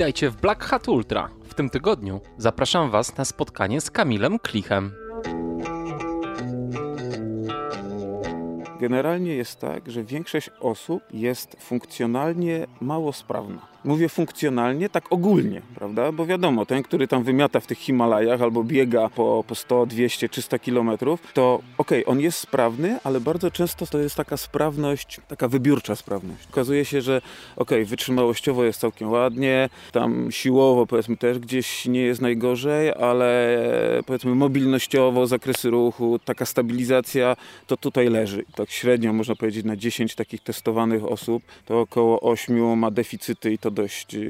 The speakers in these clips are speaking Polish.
Witajcie w Black Hat Ultra. W tym tygodniu zapraszam Was na spotkanie z Kamilem Klichem. Generalnie jest tak, że większość osób jest funkcjonalnie mało sprawna. Mówię funkcjonalnie, tak ogólnie, prawda? Bo wiadomo, ten, który tam wymiata w tych Himalajach albo biega po, po 100, 200, 300 kilometrów, to okej, okay, on jest sprawny, ale bardzo często to jest taka sprawność, taka wybiórcza sprawność. Okazuje się, że okej, okay, wytrzymałościowo jest całkiem ładnie, tam siłowo powiedzmy też gdzieś nie jest najgorzej, ale powiedzmy mobilnościowo, zakresy ruchu, taka stabilizacja, to tutaj leży. Tak średnio można powiedzieć na 10 takich testowanych osób, to około 8 ma deficyty i to dość, e,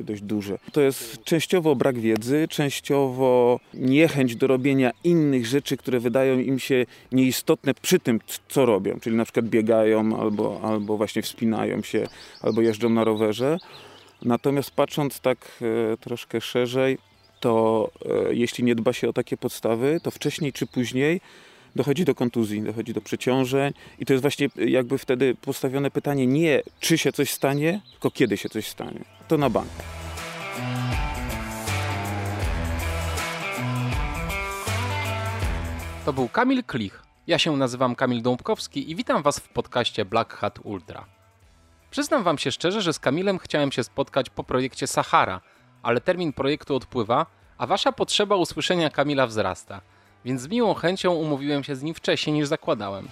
dość duże. To jest częściowo brak wiedzy, częściowo niechęć do robienia innych rzeczy, które wydają im się nieistotne przy tym, co robią, czyli na przykład biegają albo, albo właśnie wspinają się, albo jeżdżą na rowerze. Natomiast patrząc tak e, troszkę szerzej, to e, jeśli nie dba się o takie podstawy, to wcześniej czy później dochodzi do kontuzji, dochodzi do przeciążeń i to jest właśnie jakby wtedy postawione pytanie nie czy się coś stanie, tylko kiedy się coś stanie. To na bank. To był Kamil Klich. Ja się nazywam Kamil Dąbkowski i witam Was w podcaście Black Hat Ultra. Przyznam Wam się szczerze, że z Kamilem chciałem się spotkać po projekcie Sahara, ale termin projektu odpływa, a Wasza potrzeba usłyszenia Kamila wzrasta – więc z miłą chęcią umówiłem się z nim wcześniej niż zakładałem.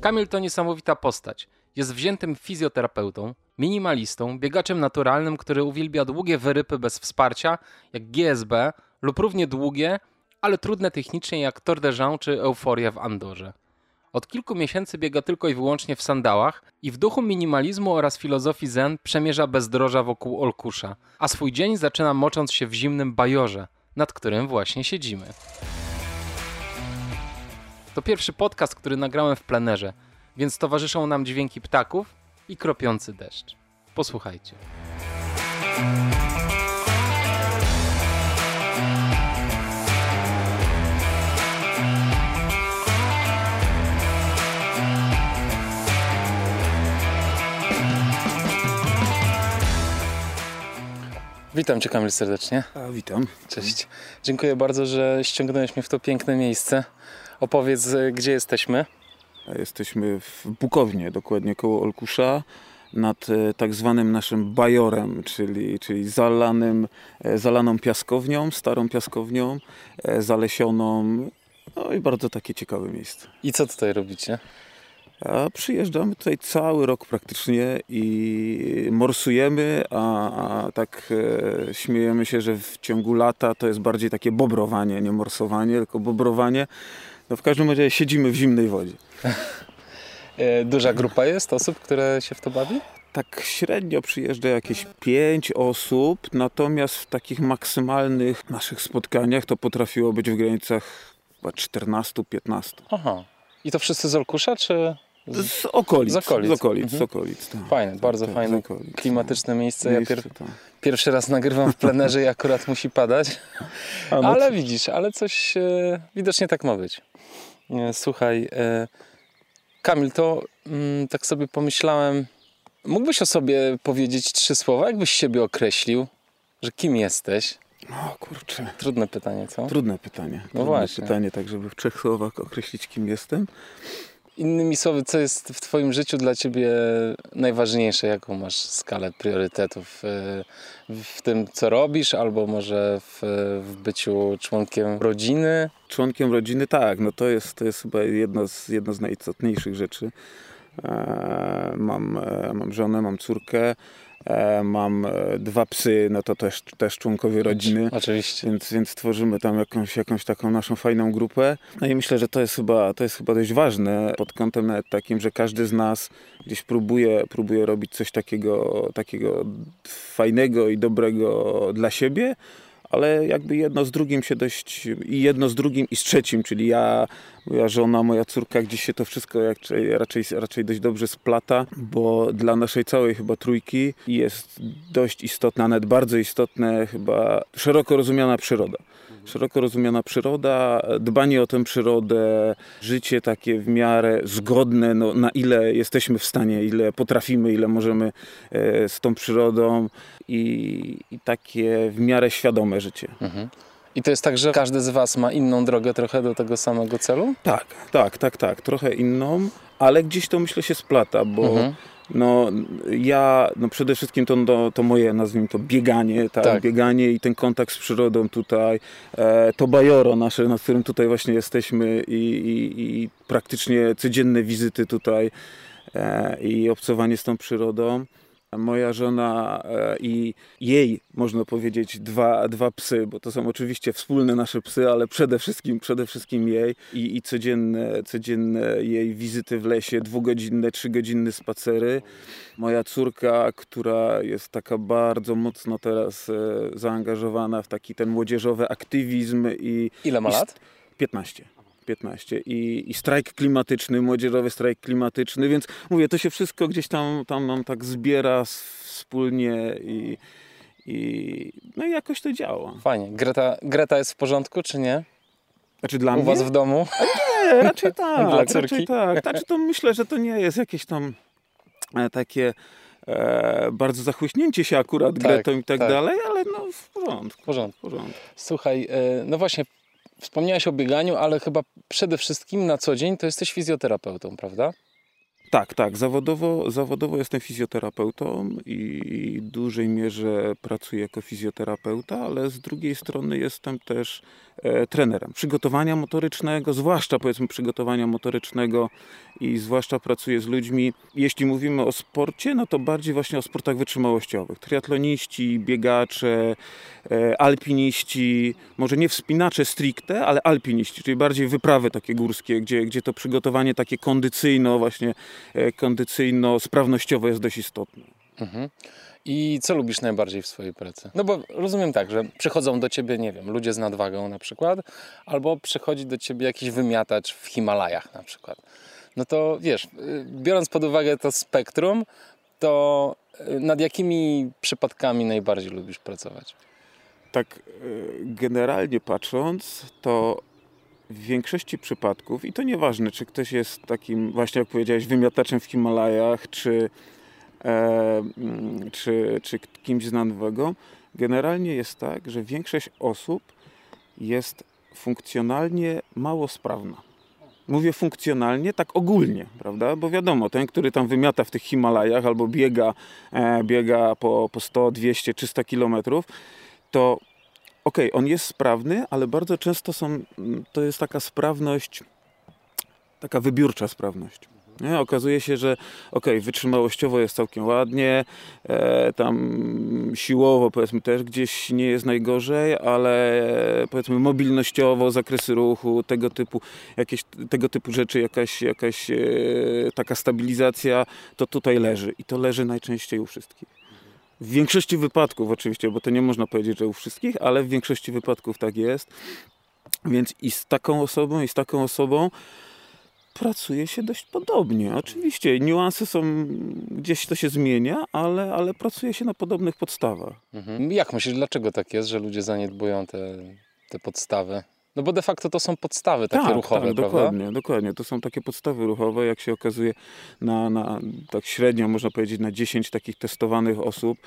Kamil to niesamowita postać. Jest wziętym fizjoterapeutą, minimalistą, biegaczem naturalnym, który uwielbia długie wyrypy bez wsparcia, jak GSB, lub równie długie, ale trudne technicznie jak Tour de Jean czy Euforia w Andorze. Od kilku miesięcy biega tylko i wyłącznie w sandałach i w duchu minimalizmu oraz filozofii zen przemierza bezdroża wokół Olkusza, a swój dzień zaczyna mocząc się w zimnym bajorze – nad którym właśnie siedzimy. To pierwszy podcast, który nagrałem w plenerze, więc towarzyszą nam dźwięki ptaków i kropiący deszcz. Posłuchajcie. Witam Cię Kamil serdecznie. A, witam. Cześć. Dziękuję bardzo, że ściągnąłeś mnie w to piękne miejsce. Opowiedz, e, gdzie jesteśmy. Jesteśmy w Bukownie, dokładnie koło Olkusza, nad e, tak zwanym naszym bajorem, czyli, czyli zalanym, e, zalaną piaskownią, starą piaskownią, zalesioną. No i bardzo takie ciekawe miejsce. I co tutaj robicie? A przyjeżdżamy tutaj cały rok praktycznie i morsujemy, a, a tak e, śmiejemy się, że w ciągu lata to jest bardziej takie bobrowanie, nie morsowanie, tylko bobrowanie. No w każdym razie siedzimy w zimnej wodzie. E, duża grupa jest osób, które się w to bawi? Tak średnio przyjeżdża jakieś pięć osób, natomiast w takich maksymalnych naszych spotkaniach to potrafiło być w granicach 14-15. Aha. I to wszyscy z Olkusza, czy z okolic. Z okolic. Z okolic, mhm. z okolic tak. Fajne, bardzo tak, fajne, klimatyczne miejsce. Ja pier tak. pierwszy raz nagrywam w plenerze i akurat musi padać. No ale widzisz, ale coś e, widocznie tak ma być. E, słuchaj, e, Kamil, to mm, tak sobie pomyślałem, mógłbyś o sobie powiedzieć trzy słowa? Jakbyś siebie określił? Że kim jesteś? O kurczę. Trudne pytanie, co? Trudne pytanie. No Trudne no właśnie. pytanie, tak żeby w trzech słowach określić, kim jestem. Innymi słowy, co jest w Twoim życiu dla Ciebie najważniejsze? Jaką masz skalę priorytetów e, w tym, co robisz, albo może w, w byciu członkiem rodziny? Członkiem rodziny, tak. No to jest, to jest chyba jedno z, jedno z najistotniejszych rzeczy. E, mam, e, mam żonę, mam córkę. E, mam e, dwa psy, no to też, też członkowie rodziny. Oczywiście. Więc, więc tworzymy tam jakąś, jakąś taką naszą fajną grupę. No i myślę, że to jest chyba, to jest chyba dość ważne pod kątem nawet takim, że każdy z nas gdzieś próbuje, próbuje robić coś takiego, takiego fajnego i dobrego dla siebie, ale jakby jedno z drugim się dość i jedno z drugim i z trzecim, czyli ja moja żona, moja córka, gdzieś się to wszystko raczej, raczej, raczej dość dobrze splata, bo dla naszej całej chyba trójki jest dość istotna, nawet bardzo istotne chyba szeroko rozumiana przyroda szeroko rozumiana przyroda, dbanie o tę przyrodę, życie takie w miarę zgodne, no, na ile jesteśmy w stanie, ile potrafimy, ile możemy e, z tą przyrodą i, i takie w miarę świadome życie. Mhm. I to jest tak, że każdy z Was ma inną drogę trochę do tego samego celu? Tak, tak, tak, tak. Trochę inną, ale gdzieś to myślę się splata, bo mhm. No, ja no przede wszystkim to, to, to moje, nazwijmy to, bieganie, tak? tak? bieganie i ten kontakt z przyrodą tutaj, e, to bajoro nasze, na którym tutaj właśnie jesteśmy i, i, i praktycznie codzienne wizyty tutaj e, i obcowanie z tą przyrodą. Moja żona e, i jej, można powiedzieć, dwa, dwa psy, bo to są oczywiście wspólne nasze psy, ale przede wszystkim, przede wszystkim jej i, i codzienne, codzienne jej wizyty w lesie, dwugodzinne, trzygodzinne spacery. Moja córka, która jest taka bardzo mocno teraz e, zaangażowana w taki ten młodzieżowy aktywizm i... Ile ma lat? 15. 15 i, i strajk klimatyczny, młodzieżowy strajk klimatyczny, więc mówię, to się wszystko gdzieś tam, tam nam tak zbiera wspólnie i, i no i jakoś to działa. Fajnie. Greta, Greta jest w porządku, czy nie? Znaczy dla U mnie? was w domu? nie, raczej tak. dla córki? Raczej tak. Znaczy to myślę, że to nie jest jakieś tam e, takie e, bardzo zachłyśnięcie się akurat tak, Gretą i tak, tak, dalej, ale no w porządku. W porządku. W porządku. Słuchaj, e, no właśnie Wspomniałeś o bieganiu, ale chyba przede wszystkim na co dzień to jesteś fizjoterapeutą, prawda? Tak, tak. Zawodowo, zawodowo jestem fizjoterapeutą i w dużej mierze pracuję jako fizjoterapeuta, ale z drugiej strony jestem też trenerem przygotowania motorycznego, zwłaszcza powiedzmy przygotowania motorycznego i zwłaszcza pracuję z ludźmi. Jeśli mówimy o sporcie, no to bardziej właśnie o sportach wytrzymałościowych. Triatloniści, biegacze, e, alpiniści, może nie wspinacze stricte, ale alpiniści, czyli bardziej wyprawy takie górskie, gdzie, gdzie to przygotowanie takie kondycyjno właśnie E, kondycyjno-sprawnościowo jest dość istotne. Mhm. I co lubisz najbardziej w swojej pracy? No bo rozumiem tak, że przychodzą do ciebie, nie wiem, ludzie z nadwagą na przykład, albo przychodzi do ciebie jakiś wymiatacz w Himalajach na przykład. No to wiesz, y, biorąc pod uwagę to spektrum, to y, nad jakimi przypadkami najbardziej lubisz pracować? Tak, y, generalnie patrząc, to w większości przypadków, i to nieważne, czy ktoś jest takim, właśnie jak powiedziałeś, wymiataczem w Himalajach, czy, czy, czy kimś z nowego, generalnie jest tak, że większość osób jest funkcjonalnie mało sprawna. Mówię funkcjonalnie, tak ogólnie, prawda? Bo wiadomo, ten, który tam wymiata w tych Himalajach albo biega, e, biega po, po 100, 200, 300 kilometrów, to okej, okay, on jest sprawny, ale bardzo często są, to jest taka sprawność, taka wybiórcza sprawność. Nie? Okazuje się, że ok, wytrzymałościowo jest całkiem ładnie, e, tam siłowo powiedzmy też gdzieś nie jest najgorzej, ale powiedzmy mobilnościowo, zakresy ruchu, tego typu, jakieś, tego typu rzeczy, jakaś, jakaś e, taka stabilizacja, to tutaj leży i to leży najczęściej u wszystkich. W większości wypadków oczywiście, bo to nie można powiedzieć, że u wszystkich, ale w większości wypadków tak jest. Więc i z taką osobą, i z taką osobą pracuje się dość podobnie. Oczywiście niuanse są, gdzieś to się zmienia, ale, ale pracuje się na podobnych podstawach. Mhm. Jak myślisz, dlaczego tak jest, że ludzie zaniedbują te, te podstawy? No bo de facto to są podstawy takie tak, ruchowe, tak, prawda? Dokładnie, dokładnie. To są takie podstawy ruchowe, jak się okazuje na, na tak średnio można powiedzieć na 10 takich testowanych osób,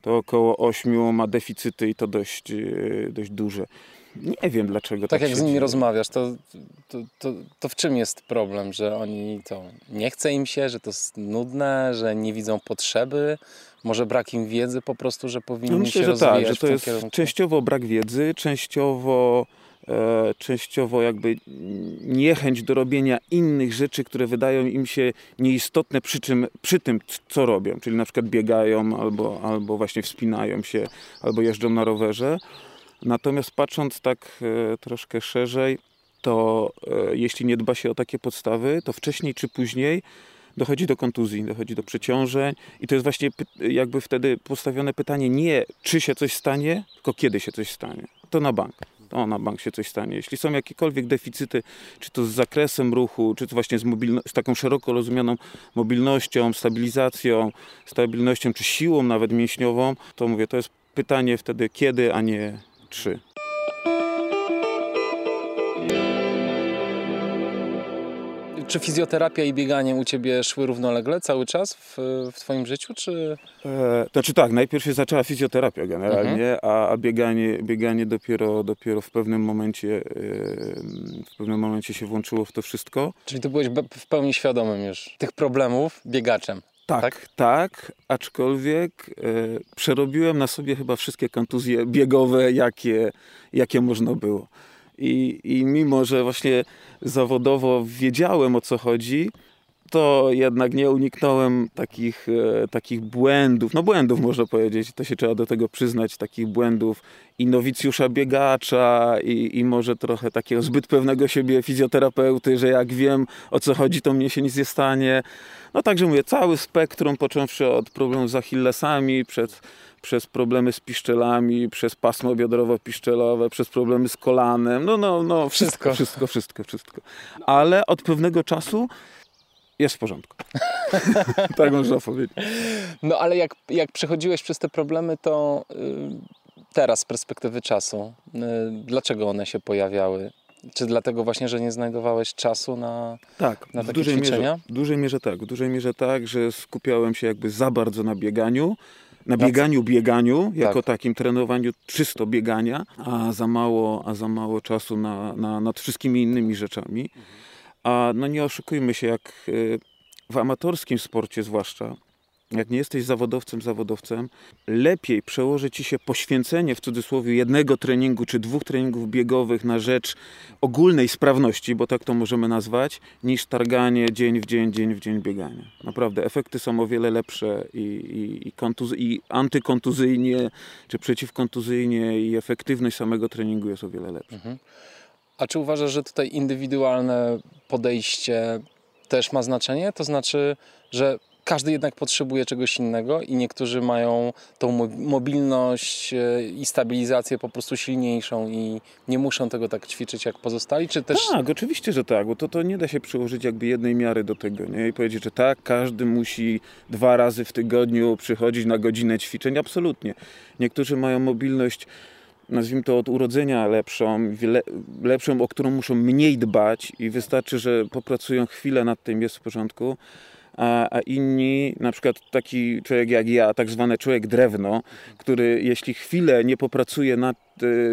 to około 8 ma deficyty i to dość, e, dość duże. Nie wiem dlaczego. Tak, tak jak z nimi dzieje. rozmawiasz, to, to, to, to, w czym jest problem? Że oni to nie chce im się, że to jest nudne, że nie widzą potrzeby? Może brak im wiedzy po prostu, że powinni no myślę, się że rozwijać tak, że to jest kierunku? częściowo brak wiedzy, częściowo E, częściowo jakby niechęć do robienia innych rzeczy, które wydają im się nieistotne przy, czym, przy tym, co robią, czyli na przykład biegają albo, albo właśnie wspinają się, albo jeżdżą na rowerze. Natomiast patrząc tak e, troszkę szerzej, to e, jeśli nie dba się o takie podstawy, to wcześniej czy później dochodzi do kontuzji, dochodzi do przeciążeń i to jest właśnie jakby wtedy postawione pytanie nie czy się coś stanie, tylko kiedy się coś stanie. To na bank. to na bank się coś stanie. Jeśli są jakiekolwiek deficyty, czy to z zakresem ruchu, czy to właśnie z, z taką szeroko rozumianą mobilnością, stabilizacją, stabilnością, czy siłą nawet mięśniową, to mówię, to jest pytanie wtedy kiedy, a nie czy. Czy fizjoterapia i bieganie u Ciebie szły równolegle cały czas w, w Twoim życiu, czy... E, znaczy tak, najpierw się zaczęła fizjoterapia generalnie, a, a bieganie, bieganie dopiero, dopiero w pewnym momencie e, w pewnym momencie się włączyło w to wszystko. Czyli Ty byłeś w pełni świadomym już tych problemów biegaczem. Tak, Tak? tak, aczkolwiek e, przerobiłem na sobie chyba wszystkie kontuzje biegowe, jakie, jakie można było. I, I mimo, że właśnie zawodowo wiedziałem o co chodzi, to jednak nie uniknąłem takich, e, takich błędów, no błędów można powiedzieć, to się trzeba do tego przyznać, takich błędów i nowicjusza biegacza i, i może trochę takiego zbyt pewnego siebie fizjoterapeuty, że jak wiem o co chodzi, to mnie się nic nie stanie. No także mówię, cały spektrum, począwszy od problemów z achillesami, przez, przez problemy z piszczelami, przez pasmo biodrowo-piszczelowe, przez problemy z kolanem, no, no, no, wszystko, wszystko, wszystko, wszystko. Ale od pewnego czasu jest w porządku. tak można powiedzieć. No ale jak, jak przechodziłeś przez te problemy, to y, teraz z perspektywy czasu, y, dlaczego one się pojawiały? Czy dlatego właśnie, że nie znajdowałeś czasu na... Tak, Na w takie dużej, ćwiczenia? mierze, w dużej mierze tak. W dużej mierze tak, że skupiałem się jakby za bardzo na bieganiu, na Na bieganiu, bieganiu, jako Tak. takim trenowaniu czysto biegania, a za mało, a za mało czasu na, na, nad wszystkimi innymi rzeczami. A no nie oszukujmy się, jak y, w amatorskim sporcie zwłaszcza, jak nie jesteś zawodowcem, zawodowcem, lepiej przełoży ci się poświęcenie w cudzysłowie jednego treningu czy dwóch treningów biegowych na rzecz ogólnej sprawności, bo tak to możemy nazwać, niż targanie dzień w dzień, dzień w dzień biegania. Naprawdę, efekty są o wiele lepsze i, i, i, kontuz- i antykontuzyjnie, czy przeciwkontuzyjnie i efektywność samego treningu jest o wiele lepsza. A czy uważasz, że tutaj indywidualne podejście też ma znaczenie? To znaczy, że każdy jednak potrzebuje czegoś innego i niektórzy mają tą mo- mobilność e, i stabilizację po prostu silniejszą i nie muszą tego tak ćwiczyć jak pozostali, czy też... Tak, oczywiście, że tak, bo to, to nie da się przyłożyć jakby jednej miary do tego, nie? I powiedzieć, że tak, każdy musi dwa razy w tygodniu przychodzić na godzinę ćwiczeń, absolutnie. Niektórzy mają mobilność, nazwijmy to od urodzenia lepszą, le, lepszą, o którą muszą mniej dbać i wystarczy, że popracują chwilę nad tym, jest w porządku. A, a inni, na przykład taki człowiek jak ja, tak zwany człowiek drewno, który jeśli chwilę nie popracuje nad,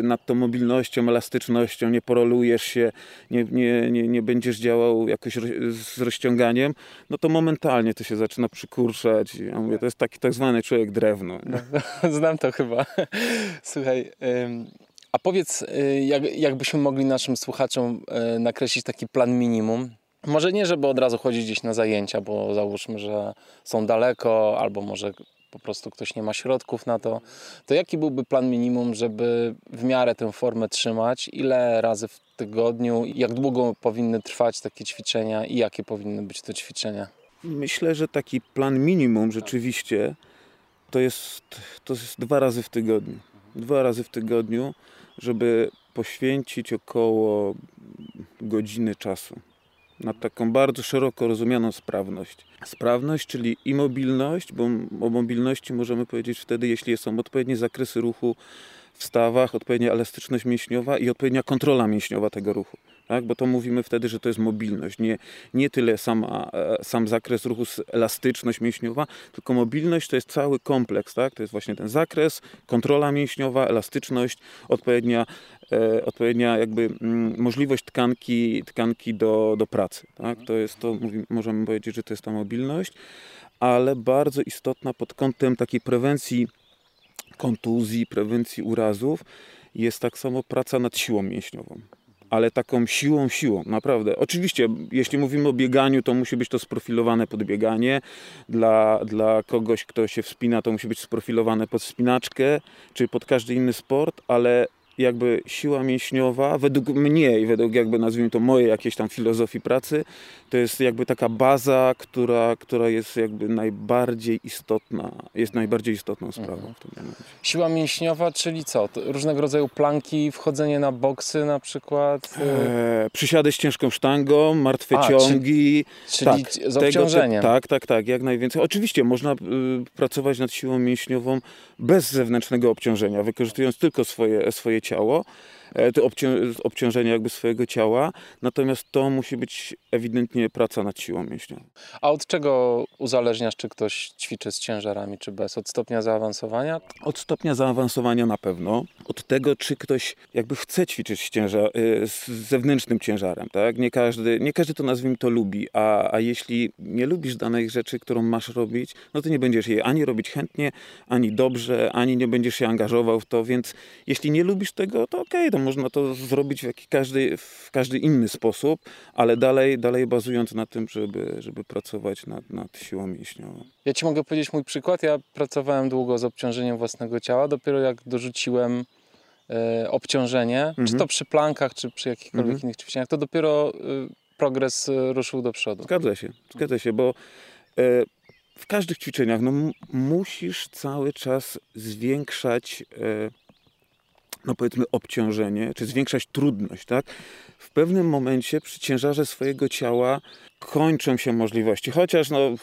nad tą mobilnością, elastycznością, nie porolujesz się, nie, nie, nie, nie będziesz działał jakoś z rozciąganiem, no to momentalnie to się zaczyna przykurszać. Ja mówię, to jest taki tak zwany człowiek drewno. nie? Znam to chyba. Słuchaj, a powiedz, y, jak, jakbyśmy mogli naszym słuchaczom y, nakreślić taki plan minimum? Może nie, żeby od razu chodzić gdzieś na zajęcia, bo załóżmy, że są daleko, albo może po prostu ktoś nie ma środków na to. To jaki byłby plan minimum, żeby w miarę tę formę trzymać? Ile razy w tygodniu? Jak długo powinny trwać takie ćwiczenia i jakie powinny być to ćwiczenia? Myślę, że taki plan minimum rzeczywiście to jest, to jest dwa razy w tygodniu. Dwa razy w tygodniu, żeby poświęcić około godziny czasu na taką bardzo szeroko rozumianą sprawność. Sprawność, czyli i mobilność, bo o mobilności możemy powiedzieć wtedy, jeśli są odpowiednie zakresy ruchu w stawach, odpowiednia elastyczność mięśniowa i odpowiednia kontrola mięśniowa tego ruchu. Tak? Bo to mówimy wtedy, że to jest mobilność. Nie, nie tyle sama, e, sam zakres ruchu, elastyczność mięśniowa, tylko mobilność to jest cały kompleks. Tak? To jest właśnie ten zakres, kontrola mięśniowa, elastyczność, odpowiednia, e, odpowiednia jakby mm, możliwość tkanki, tkanki do, do pracy. Tak? To jest to, możemy powiedzieć, że to jest ta mobilność, ale bardzo istotna pod kątem takiej prewencji kontuzji, prewencji urazów jest tak samo praca nad siłą mięśniową. Ale taką siłą, siłą, naprawdę. Oczywiście, jeśli mówimy o bieganiu, to musi być to sprofilowane pod bieganie. Dla, dla kogoś, kto się wspina, to musi być sprofilowane pod spinaczkę, czy pod każdy inny sport, ale jakby siła mięśniowa, według mnie i według jakby nazwijmy to mojej jakiejś tam filozofii pracy, to jest jakby taka baza, która, która jest jakby najbardziej istotna, jest najbardziej istotną sprawą Mhm. w tym momencie. Siła mięśniowa, czyli co? Różnego rodzaju planki, wchodzenie na boksy na przykład, y, E, przysiady z ciężką sztangą, martwe A, ciągi. czyli tak, z tego obciążeniem. Ty, tak, tak, tak, jak najwięcej. Oczywiście można y, pracować nad siłą mięśniową bez zewnętrznego obciążenia, wykorzystując tylko swoje, swoje ciało, e, to obcią, obciążenie jakby swojego ciała, natomiast to musi być ewidentnie praca nad siłą mięśniową. A od czego uzależniasz, czy ktoś ćwiczy z ciężarami, czy bez? Od stopnia zaawansowania? Od stopnia zaawansowania na pewno, od tego, czy ktoś jakby chce ćwiczyć z, ciężar, y, z zewnętrznym ciężarem, tak? Nie każdy, nie każdy to nazwijmy to lubi, a, a jeśli nie lubisz danej rzeczy, którą masz robić, no to nie będziesz jej ani robić chętnie, ani dobrze, ani nie będziesz się angażował w to, więc jeśli nie lubisz tego, to okej, to można to zrobić w, jaki każdy, w każdy inny sposób, ale dalej, dalej bazując na tym, żeby, żeby pracować nad, nad siłą mięśniową. Ja ci mogę powiedzieć mój przykład. Ja pracowałem długo z obciążeniem własnego ciała. Dopiero jak dorzuciłem e, obciążenie, czy Mhm. to przy plankach, czy przy jakichkolwiek Mhm. innych ćwiczeniach, to dopiero y, progres y, ruszył do przodu. Zgadza się, zgadza się, bo e, w każdych ćwiczeniach no, musisz cały czas zwiększać, e, no powiedzmy, obciążenie, czy zwiększać trudność, tak? W pewnym momencie przy ciężarze swojego ciała kończą się możliwości, chociaż no,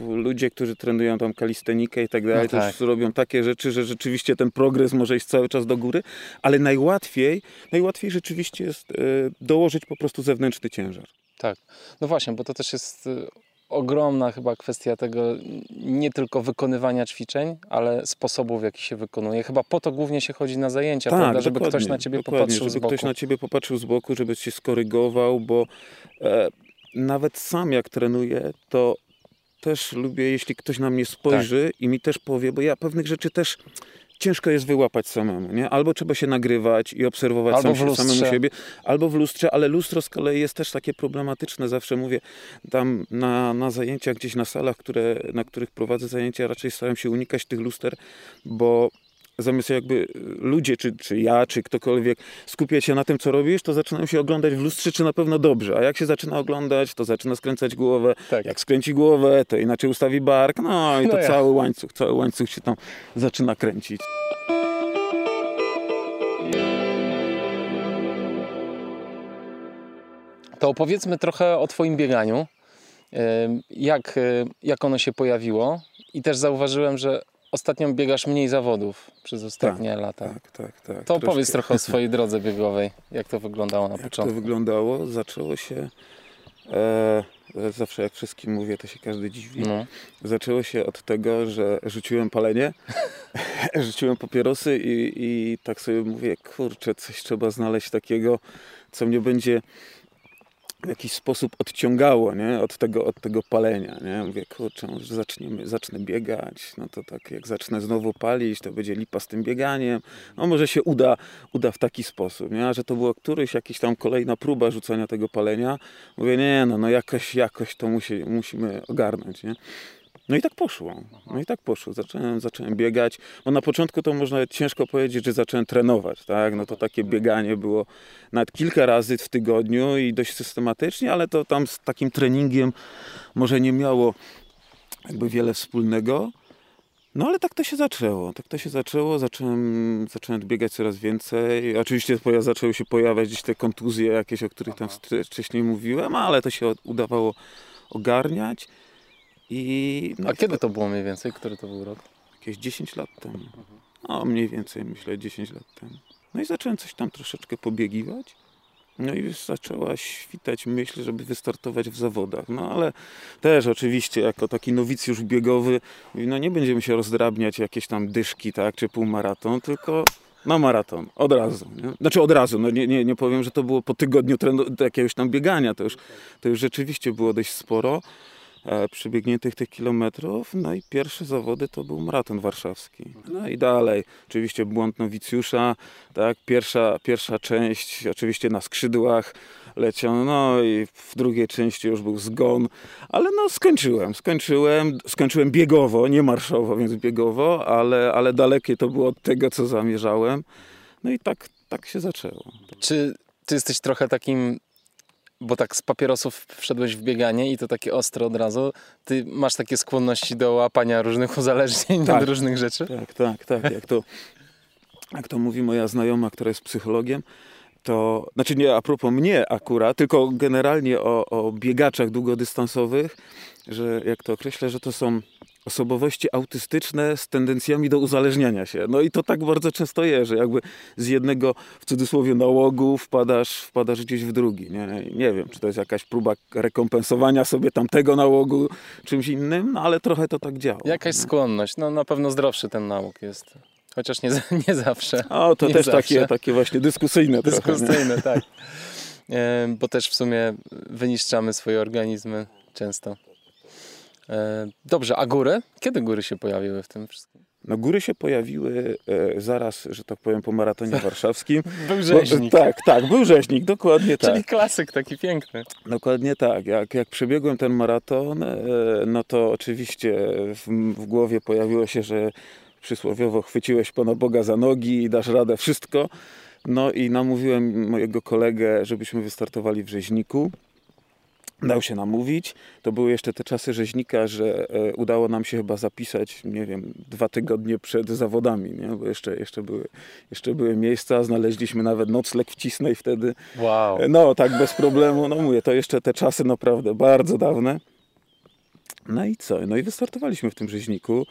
ludzie, którzy trenują tam kalistenikę i tak dalej, No tak. już robią takie rzeczy, że rzeczywiście ten progres może iść cały czas do góry, ale najłatwiej, najłatwiej rzeczywiście jest e, dołożyć po prostu zewnętrzny ciężar. Tak. No właśnie, bo to też jest y, ogromna chyba kwestia tego nie tylko wykonywania ćwiczeń, ale sposobu, w jaki się wykonuje. Chyba po to głównie się chodzi na zajęcia, prawda? Żeby ktoś na ciebie popatrzył żeby z boku. ktoś na ciebie popatrzył z boku, żeby cię skorygował, bo e, nawet sam jak trenuję, to też lubię, jeśli ktoś na mnie spojrzy Tak. i mi też powie, bo ja pewnych rzeczy też ciężko jest wyłapać samemu, nie? Albo trzeba się nagrywać i obserwować Albo sam samemu siebie, albo w lustrze, ale lustro z kolei jest też takie problematyczne, zawsze mówię, tam na, na zajęciach gdzieś na salach, które, na których prowadzę zajęcia, raczej staram się unikać tych luster, bo zamiast jakby ludzie, czy, czy ja, czy ktokolwiek skupiać się na tym, co robisz, to zaczynają się oglądać w lustrze, czy na pewno dobrze. A jak się zaczyna oglądać, to zaczyna skręcać głowę. Tak. Jak skręci głowę, to inaczej ustawi bark. No i No to ja. cały łańcuch, cały łańcuch się tam zaczyna kręcić. To opowiedzmy trochę o Twoim bieganiu. Jak, y, jak ono się pojawiło? I też zauważyłem, że ostatnio biegasz mniej zawodów przez ostatnie lata. Tak, tak, tak. To Troszkę- opowiedz trochę o swojej drodze biegowej. Jak to wyglądało na Jak to początku? wyglądało? Zaczęło się... E, zawsze jak wszystkim mówię, to się każdy dziwi. No. Zaczęło się od tego, że rzuciłem palenie, rzuciłem papierosy i, i tak sobie mówię, kurczę, coś trzeba znaleźć takiego, co mnie będzie w jakiś sposób odciągało nie? Od, tego, od tego palenia. Nie? Mówię, kurczę, może zaczniemy, zacznę biegać, no to tak jak zacznę znowu palić, to będzie lipa z tym bieganiem, no może się uda, uda w taki sposób. Nie? A że to była któryś jakiś tam kolejna próba rzucania tego palenia, mówię, nie no, no jakoś, jakoś to musi, musimy ogarnąć. Nie? No i tak poszło. No i tak poszło. Zacząłem, zacząłem biegać. Bo na początku to można ciężko powiedzieć, że zacząłem trenować. Tak? No to takie bieganie było nawet kilka razy w tygodniu i dość systematycznie, ale to tam z takim treningiem może nie miało jakby wiele wspólnego. No ale tak to się zaczęło. Tak to się zaczęło. Zacząłem, zacząłem biegać coraz więcej. Oczywiście zaczęły się pojawiać gdzieś te kontuzje jakieś, o których tam wcześniej mówiłem, ale to się udawało ogarniać. I no A i kiedy to było mniej więcej? Który to był rok? jakieś 10 lat temu. No, mniej więcej myślę 10 lat temu. No i zacząłem coś tam troszeczkę pobiegiwać. No i już zaczęła świtać myśl, żeby wystartować w zawodach. No ale też oczywiście jako taki nowicjusz biegowy, no nie będziemy się rozdrabniać jakieś tam dyszki, tak, czy półmaraton, tylko na maraton, od razu. Nie? Znaczy od razu, no nie, nie, nie powiem, że to było po tygodniu trenu- jakiegoś tam biegania, to już, to już rzeczywiście było dość sporo przebiegniętych tych kilometrów. No i pierwsze zawody to był maraton warszawski. No i dalej, oczywiście błąd nowicjusza, tak, pierwsza, pierwsza część oczywiście na skrzydłach leciał, no i w drugiej części już był zgon, ale no skończyłem, skończyłem, skończyłem biegowo, nie marszowo, więc biegowo, ale, ale dalekie to było od tego, co zamierzałem. No i tak, tak się zaczęło. Czy ty jesteś trochę takim, bo tak z papierosów wszedłeś w bieganie i to takie ostro od razu, ty masz takie skłonności do łapania różnych uzależnień Tak. od różnych rzeczy? Tak, tak, tak. Jak to, jak to mówi moja znajoma, która jest psychologiem, to, znaczy nie a propos mnie akurat, tylko generalnie o, o biegaczach długodystansowych, że jak to określę, że to są osobowości autystyczne z tendencjami do uzależniania się. No i to tak bardzo często jest, że jakby z jednego w cudzysłowie nałogu wpadasz, wpadasz gdzieś w drugi. Nie? nie wiem, czy to jest jakaś próba rekompensowania sobie tamtego nałogu czymś innym, no ale trochę to tak działa. Jakaś skłonność, no na pewno zdrowszy ten nauk jest. Chociaż nie, nie zawsze. O, to Nie też zawsze. takie, takie właśnie dyskusyjne trochę. Dyskusyjne, tak. E, Bo też w sumie wyniszczamy swoje organizmy często. E, Dobrze, a góry? Kiedy góry się pojawiły w tym wszystkim? No góry się pojawiły e, zaraz, że tak powiem, po maratonie warszawskim. Był Bo- rzeźnik. tak, tak, był rzeźnik, dokładnie tak. Czyli klasyk taki piękny. Dokładnie tak. Jak, jak przebiegłem ten maraton, e, no to oczywiście w, w głowie pojawiło się, że przysłowiowo chwyciłeś Pana Boga za nogi i dasz radę wszystko. No i namówiłem mojego kolegę, żebyśmy wystartowali w rzeźniku. Dał się namówić. To były jeszcze te czasy rzeźnika, że e, udało nam się chyba zapisać, nie wiem, dwa tygodnie przed zawodami, nie? bo jeszcze, jeszcze, były, jeszcze były miejsca. Znaleźliśmy nawet nocleg w Cisnej wtedy. Wow. No, tak bez problemu. No mówię, to jeszcze te czasy naprawdę bardzo dawne. No i co? No i wystartowaliśmy w tym rzeźniku.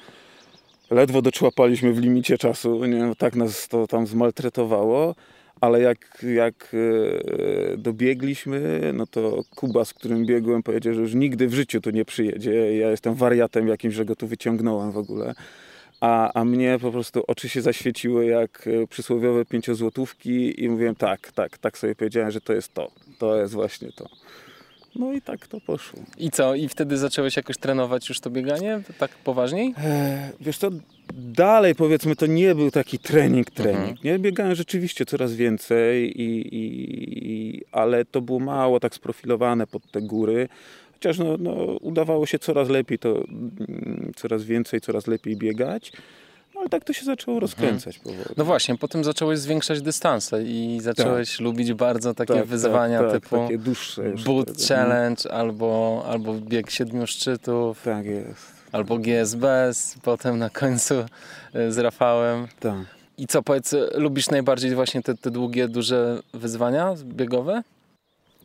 Ledwo doczłapaliśmy w limicie czasu. Nie wiem, tak nas to tam zmaltretowało. Ale jak, jak e, dobiegliśmy, no to Kuba, z którym biegłem, powiedział, że już nigdy w życiu tu nie przyjedzie. Ja jestem wariatem jakimś, że go tu wyciągnąłem w ogóle. A, a mnie po prostu oczy się zaświeciły jak e, przysłowiowe pięciozłotówki i mówiłem tak, tak, tak sobie powiedziałem, że to jest to. To jest właśnie to. No i tak to poszło. I co? I wtedy zacząłeś jakoś trenować już to bieganie? Tak poważniej? E, wiesz to dalej powiedzmy to nie był taki trening, trening. Mhm. Nie biegałem rzeczywiście coraz więcej, i, i, i, ale to było mało tak sprofilowane pod te góry. Chociaż no, no, udawało się coraz lepiej to, mm, coraz więcej, coraz lepiej biegać. Ale tak to się zaczęło rozkręcać powoli. No właśnie, potem zacząłeś zwiększać dystanse i zacząłeś lubić bardzo takie Tak, wyzwania tak, tak, typu takie dłuższe Boot wtedy. Challenge albo, albo bieg siedmiu szczytów, Tak jest. albo GSB, z- potem na końcu y, z Rafałem. Tak. I co, powiedz, lubisz najbardziej właśnie te, te długie, duże wyzwania biegowe?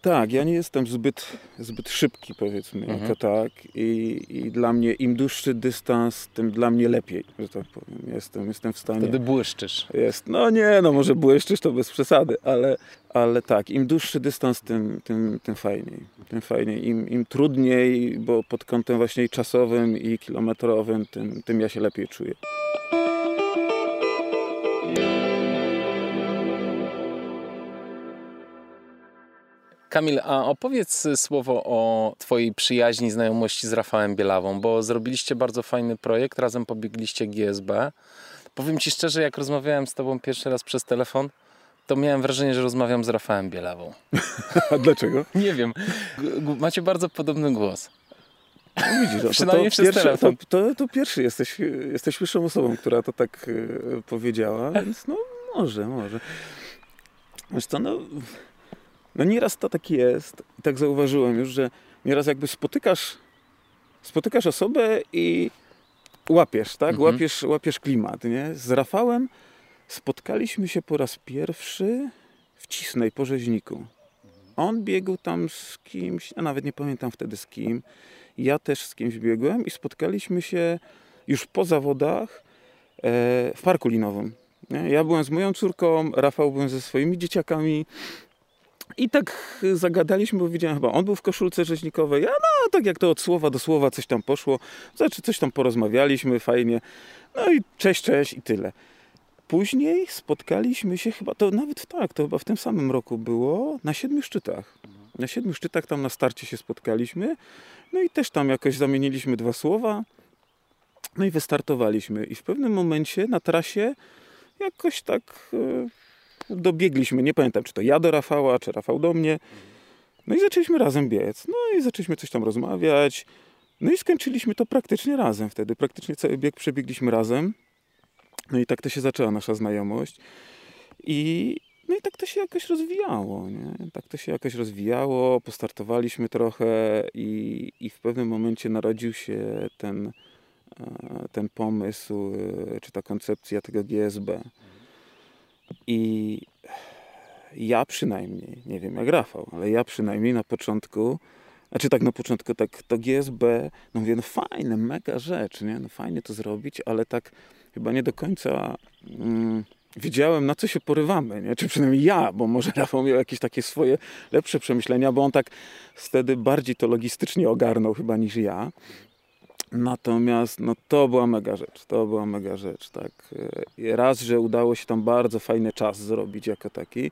Tak, ja nie jestem zbyt, zbyt szybki, powiedzmy, Mhm. jako tak. I, I dla mnie im dłuższy dystans, tym dla mnie lepiej, że tak powiem. Jestem, jestem w stanie. Wtedy błyszczysz. Jest, no nie, no może błyszczysz to bez przesady, ale, ale tak, im dłuższy dystans, tym, tym, tym fajniej. Tym fajniej. Im, Im trudniej, bo pod kątem właśnie czasowym i kilometrowym, tym, tym ja się lepiej czuję. Kamil, a opowiedz słowo o Twojej przyjaźni, znajomości z Rafałem Bielawą, bo zrobiliście bardzo fajny projekt, razem pobiegliście GSB. Powiem Ci szczerze, jak rozmawiałem z Tobą pierwszy raz przez telefon, to miałem wrażenie, że rozmawiam z Rafałem Bielawą. A dlaczego? Nie wiem, macie bardzo podobny głos. No widzisz, no, to, Przynajmniej to, przez pierwszy, to, to, to pierwszy jesteś, jesteś pierwszą osobą, która to tak e, powiedziała, więc no może, może. Wiesz co, no, no nieraz to tak jest i tak zauważyłem już, że nieraz jakby spotykasz, spotykasz osobę i łapiesz, tak? Mhm. Łapiesz, łapiesz klimat, nie? Z Rafałem spotkaliśmy się po raz pierwszy w Cisnej, po Rzeźniku. On biegł tam z kimś, a nawet nie pamiętam wtedy z kim. Ja też z kimś biegłem i spotkaliśmy się już po zawodach e, w parku linowym. Ja byłem z moją córką, Rafał byłem ze swoimi dzieciakami. I tak zagadaliśmy, bo widziałem chyba, on był w koszulce rzeźnikowej, a no tak jak to od słowa do słowa coś tam poszło, znaczy coś tam porozmawialiśmy, fajnie. No i cześć, cześć i tyle. Później spotkaliśmy się chyba, to nawet tak, to chyba w tym samym roku było, na siedmiu szczytach. Na siedmiu szczytach tam na starcie się spotkaliśmy. No i też tam jakoś zamieniliśmy dwa słowa. No i wystartowaliśmy. I w pewnym momencie na trasie jakoś tak e, dobiegliśmy. Nie pamiętam, czy to ja do Rafała, czy Rafał do mnie. No i zaczęliśmy razem biec. No i zaczęliśmy coś tam rozmawiać. No i skończyliśmy to praktycznie razem wtedy. Praktycznie cały bieg przebiegliśmy razem. No i tak to się zaczęła nasza znajomość. I no i tak to się jakoś rozwijało, nie? Tak to się jakoś rozwijało, postartowaliśmy trochę i, i w pewnym momencie narodził się ten, e, ten pomysł, e, czy ta koncepcja tego GSB. I ja przynajmniej, nie wiem jak Rafał, ale ja przynajmniej na początku, znaczy tak na początku, tak to GSB, no mówię, no fajne, mega rzecz, nie? No fajnie to zrobić, ale tak chyba nie do końca mm, wiedziałem, na co się porywamy, nie? czy przynajmniej ja, bo może Rafał miał jakieś takie swoje lepsze przemyślenia, bo on tak wtedy bardziej to logistycznie ogarnął chyba niż ja. Natomiast no, to była mega rzecz, to była mega rzecz, tak. Raz, że udało się tam bardzo fajny czas zrobić jako taki,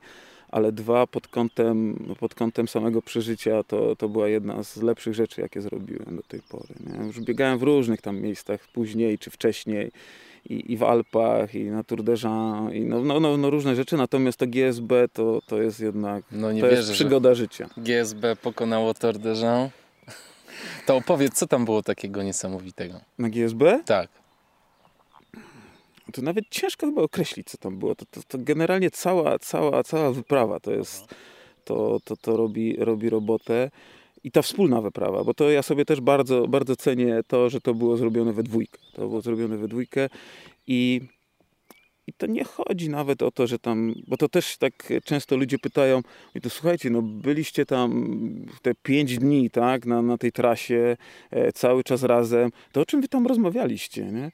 ale dwa, pod kątem, pod kątem samego przeżycia, to, to była jedna z lepszych rzeczy, jakie zrobiłem do tej pory. Nie? Już biegałem w różnych tam miejscach, później czy wcześniej, i, i w Alpach, i na Tour de Jean, i no, no, no, no, różne rzeczy, natomiast to GSB to, to jest jednak no nie to wierzę, jest przygoda życia. GSB pokonało Tour de Jean. To opowiedz, co tam było takiego niesamowitego? Na GSB? Tak. To nawet ciężko chyba określić, co tam było. To, to, to generalnie cała, cała, cała wyprawa to jest, to, to, to robi, robi robotę i ta wspólna wyprawa, bo to ja sobie też bardzo, bardzo cenię to, że to było zrobione we dwójkę. To było zrobione we dwójkę i, i to nie chodzi nawet o to, że tam, bo to też tak często ludzie pytają, i to słuchajcie, no byliście tam te pięć dni, tak, na, na tej trasie, e, cały czas razem, to o czym wy tam rozmawialiście, nie?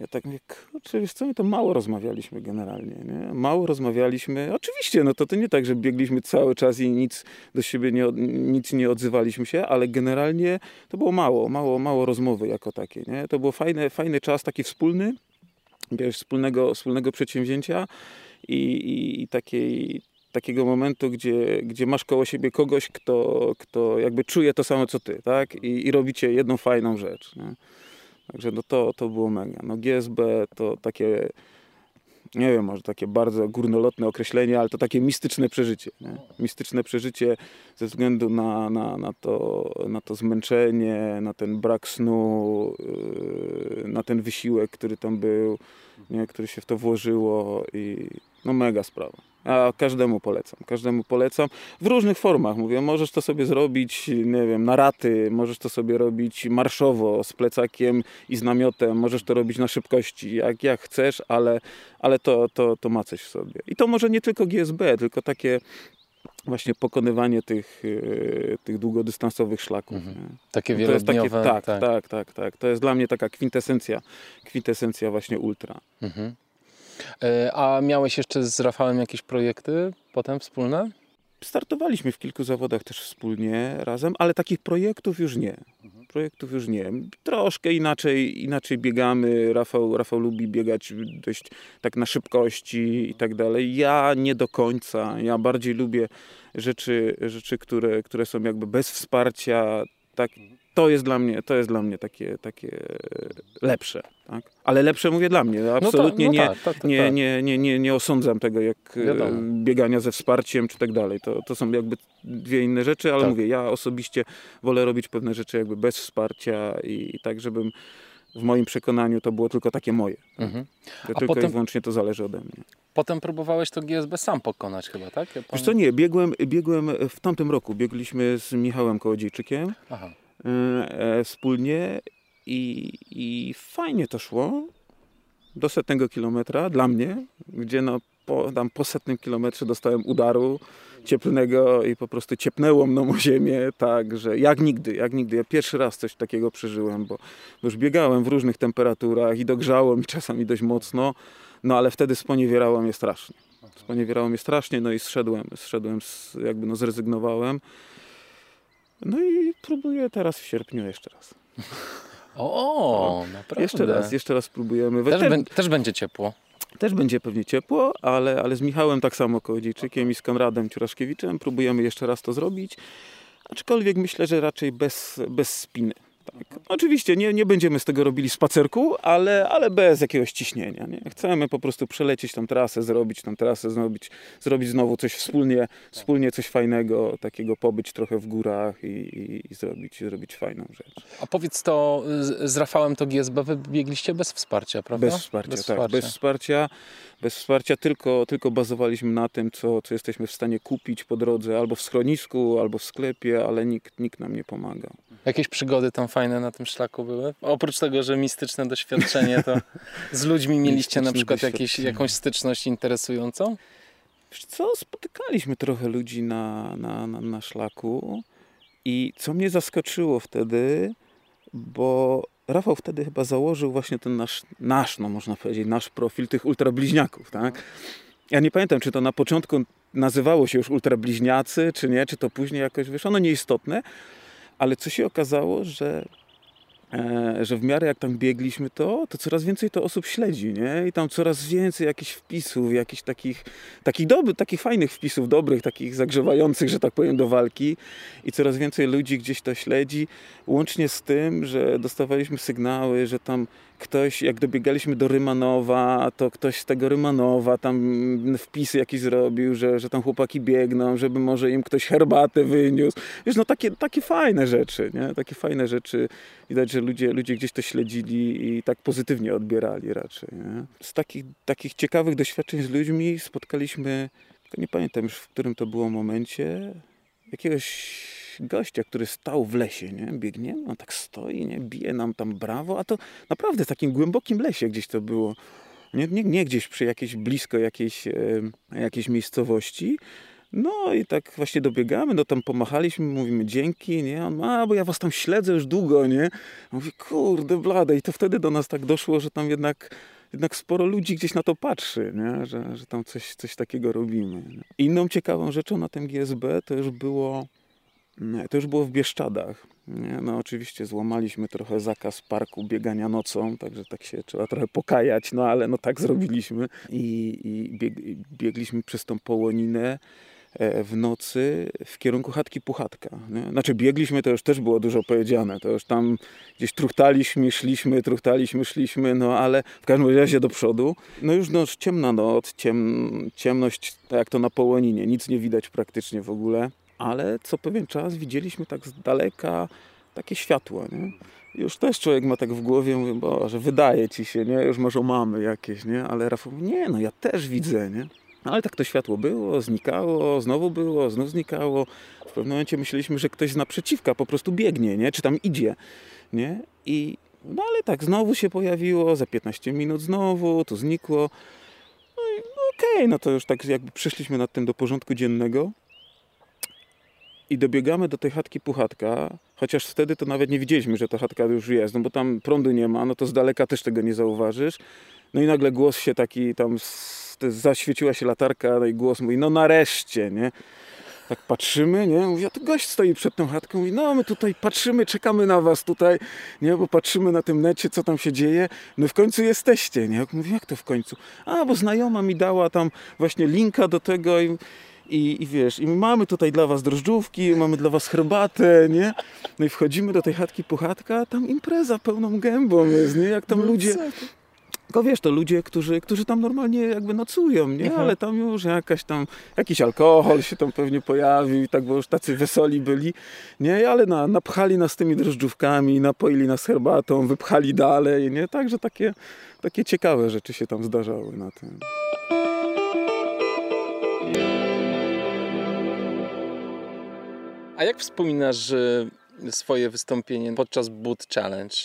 Ja tak mówię, kurczę, wiesz co, my to mało rozmawialiśmy generalnie, nie? Mało rozmawialiśmy. Oczywiście, no to, to nie tak, że biegliśmy cały czas i nic do siebie nie, nic nie odzywaliśmy się, ale generalnie to było mało, mało, mało rozmowy jako takie, nie? To był fajny, fajny czas, taki wspólny, wiesz, wspólnego, wspólnego przedsięwzięcia i, i, i takiej, takiego momentu, gdzie, gdzie masz koło siebie kogoś, kto, kto jakby czuje to samo co ty, tak? I, i robicie jedną fajną rzecz, nie? Także no to, to było mega. No GSB to takie, nie wiem, może takie bardzo górnolotne określenie, ale to takie mistyczne przeżycie. Nie? Mistyczne przeżycie ze względu na, na, na, to, na to zmęczenie, na ten brak snu, yy, na ten wysiłek, który tam był, nie? który się w to włożyło i no mega sprawa. A każdemu polecam, każdemu polecam. W różnych formach, mówię, możesz to sobie zrobić, nie wiem, na raty, możesz to sobie robić marszowo, z plecakiem i z namiotem, możesz to robić na szybkości, jak, jak chcesz, ale, ale to, to, to ma coś w sobie. I to może nie tylko GSB, tylko takie właśnie pokonywanie tych, e, tych długodystansowych szlaków. Mhm. Takie wielodniowe. Takie, tak, tak, tak, tak, tak. To jest dla mnie taka kwintesencja, kwintesencja właśnie ultra. Mhm. E, a miałeś jeszcze z Rafałem jakieś projekty potem wspólne? Startowaliśmy w kilku zawodach też wspólnie razem, ale takich projektów już nie. Projektów już nie. Troszkę inaczej, inaczej biegamy. Rafał, Rafał lubi biegać dość tak na szybkości i tak dalej. Ja nie do końca. Ja bardziej lubię rzeczy, rzeczy które, które są jakby bez wsparcia. Tak, to jest dla mnie, to jest dla mnie takie, takie lepsze. Tak? Ale lepsze mówię dla mnie. Absolutnie no tak, no tak, tak, tak, nie, nie, nie, nie, nie osądzam tego jak e, Wiadomo. biegania ze wsparciem czy tak dalej. To, to są jakby dwie inne rzeczy, ale tak. mówię, ja osobiście wolę robić pewne rzeczy jakby bez wsparcia i, i tak, żebym w moim przekonaniu to było tylko takie moje. Mhm. To tylko potem, i wyłącznie to zależy ode mnie. Potem próbowałeś to GSB sam pokonać chyba, tak? Ja pan... Wiesz co, nie, biegłem, biegłem w tamtym roku. Biegliśmy z Michałem Kołodziejczykiem. Aha. E, wspólnie i, i fajnie to szło do setnego kilometra dla mnie, gdzie no po, tam po setnym kilometrze dostałem udaru cieplnego i po prostu ciepnęło mną o ziemię, tak, że jak nigdy, jak nigdy. Ja pierwszy raz coś takiego przeżyłem, bo już biegałem w różnych temperaturach i dogrzało mi czasami dość mocno, no ale wtedy sponiewierało mnie strasznie. Sponiewierało mnie strasznie, no i zszedłem, zszedłem, z, jakby no zrezygnowałem. No i próbuję teraz w sierpniu jeszcze raz. O, naprawdę. Jeszcze raz, jeszcze raz spróbujemy. Też, też, też będzie ciepło. Też będzie pewnie ciepło, ale, ale z Michałem tak samo Kołodziejczykiem i z Konradem Ciuraszkiewiczem próbujemy jeszcze raz to zrobić. Aczkolwiek myślę, że raczej bez, bez spiny. Tak. Oczywiście nie, nie będziemy z tego robili spacerku, ale, ale bez jakiegoś ciśnienia. Nie? Chcemy po prostu przelecieć tą trasę, zrobić tą trasę, zrobić, zrobić znowu coś wspólnie, wspólnie coś fajnego, takiego pobyć trochę w górach i, i, i zrobić, zrobić fajną rzecz. A powiedz to, z, Rafałem to GSB wybiegliście bez wsparcia, prawda? Bez wsparcia, bez tak. Wsparcia. Bez wsparcia, bez wsparcia tylko, tylko bazowaliśmy na tym, co, co jesteśmy w stanie kupić po drodze, albo w schronisku, albo w sklepie, ale nikt, nikt nam nie pomagał. Jakieś przygody tam fajne na tym szlaku były? Oprócz tego, że mistyczne doświadczenie, to z ludźmi mieliście na przykład jakieś, jakąś styczność interesującą? Wiesz co, spotykaliśmy trochę ludzi na, na, na, na szlaku i co mnie zaskoczyło wtedy, bo Rafał wtedy chyba założył właśnie ten nasz, nasz no można powiedzieć, nasz profil tych ultrabliźniaków, tak? Ja nie pamiętam, czy to na początku nazywało się już ultrabliźniacy, czy nie, czy to później jakoś, wiesz, ono nieistotne, ale co się okazało, że E, że w miarę jak tam biegliśmy to, to coraz więcej to osób śledzi, nie? I tam coraz więcej jakichś wpisów, jakichś takich, takich, dobry, takich fajnych wpisów, dobrych, takich zagrzewających, że tak powiem, do walki. I coraz więcej ludzi gdzieś to śledzi, łącznie z tym, że dostawaliśmy sygnały, że tam ktoś, jak dobiegaliśmy do Rymanowa, to ktoś z tego Rymanowa tam wpisy jakieś zrobił, że, że tam chłopaki biegną, żeby może im ktoś herbatę wyniósł. Wiesz, no takie, takie fajne rzeczy, nie? Takie fajne rzeczy. Widać, że ludzie, ludzie gdzieś to śledzili i tak pozytywnie odbierali raczej, nie? Z takich, takich ciekawych doświadczeń z ludźmi spotkaliśmy, nie pamiętam już w którym to było momencie, jakiegoś gościa, który stał w lesie, nie? biegnie, on tak stoi, nie? bije nam tam brawo, a to naprawdę w takim głębokim lesie gdzieś to było. Nie, nie, nie gdzieś przy jakiejś, blisko jakiejś, e, jakiejś miejscowości. No i tak właśnie dobiegamy, no tam pomachaliśmy, mówimy dzięki, nie? On, a bo ja was tam śledzę już długo, nie? Mówi, kurde blade. I to wtedy do nas tak doszło, że tam jednak, jednak sporo ludzi gdzieś na to patrzy, nie? Że, że tam coś, coś takiego robimy. Inną ciekawą rzeczą na tym GSB to już było to już było w Bieszczadach. No oczywiście złamaliśmy trochę zakaz parku biegania nocą, także tak się trzeba trochę pokajać, no ale no tak zrobiliśmy i, i bieg, biegliśmy przez tą połoninę e, w nocy w kierunku chatki Puchatka. Nie? Znaczy biegliśmy, to już też było dużo powiedziane, to już tam gdzieś truchtaliśmy, szliśmy, truchtaliśmy, szliśmy, no ale w każdym razie do przodu. No już no, ciemna noc, ciem, ciemność, tak jak to na połoninie, nic nie widać praktycznie w ogóle ale co pewien czas widzieliśmy tak z daleka takie światło, nie? Już też człowiek ma tak w głowie, mówi, że wydaje ci się, nie? Już może mamy jakieś, nie? Ale Rafał mówi, nie, no ja też widzę, nie? Ale tak to światło było, znikało, znowu było, znów znikało. W pewnym momencie myśleliśmy, że ktoś z naprzeciwka po prostu biegnie, nie? Czy tam idzie, nie? I no ale tak, znowu się pojawiło, za 15 minut znowu, to znikło. No i no okej, okay, no to już tak jakby przyszliśmy nad tym do porządku dziennego i dobiegamy do tej chatki Puchatka, chociaż wtedy to nawet nie widzieliśmy, że ta chatka już jest, no bo tam prądu nie ma, no to z daleka też tego nie zauważysz. No i nagle głos się taki tam, zaświeciła się latarka, no i głos mówi, no nareszcie, nie? Tak patrzymy, nie? Mówi, a tu gość stoi przed tą chatką, mówi, no my tutaj patrzymy, czekamy na was tutaj, nie? Bo patrzymy na tym necie, co tam się dzieje, no w końcu jesteście, nie? Mówi, jak to w końcu? A, bo znajoma mi dała tam właśnie linka do tego i i, I wiesz, i mamy tutaj dla was drożdżówki, mamy dla was herbatę, nie? No i wchodzimy do tej chatki puchatka, tam impreza pełną gębą jest, nie? Jak tam no ludzie... Tylko wiesz, to ludzie, którzy, którzy tam normalnie jakby nocują, nie? Aha. Ale tam już jakaś tam, jakiś alkohol się tam pewnie pojawił i tak, bo już tacy wesoli byli, nie? Ale na, napchali nas tymi drożdżówkami, napoili nas herbatą, wypchali dalej, nie? Także takie, takie ciekawe rzeczy się tam zdarzały na tym. A jak wspominasz swoje wystąpienie podczas Boot Challenge?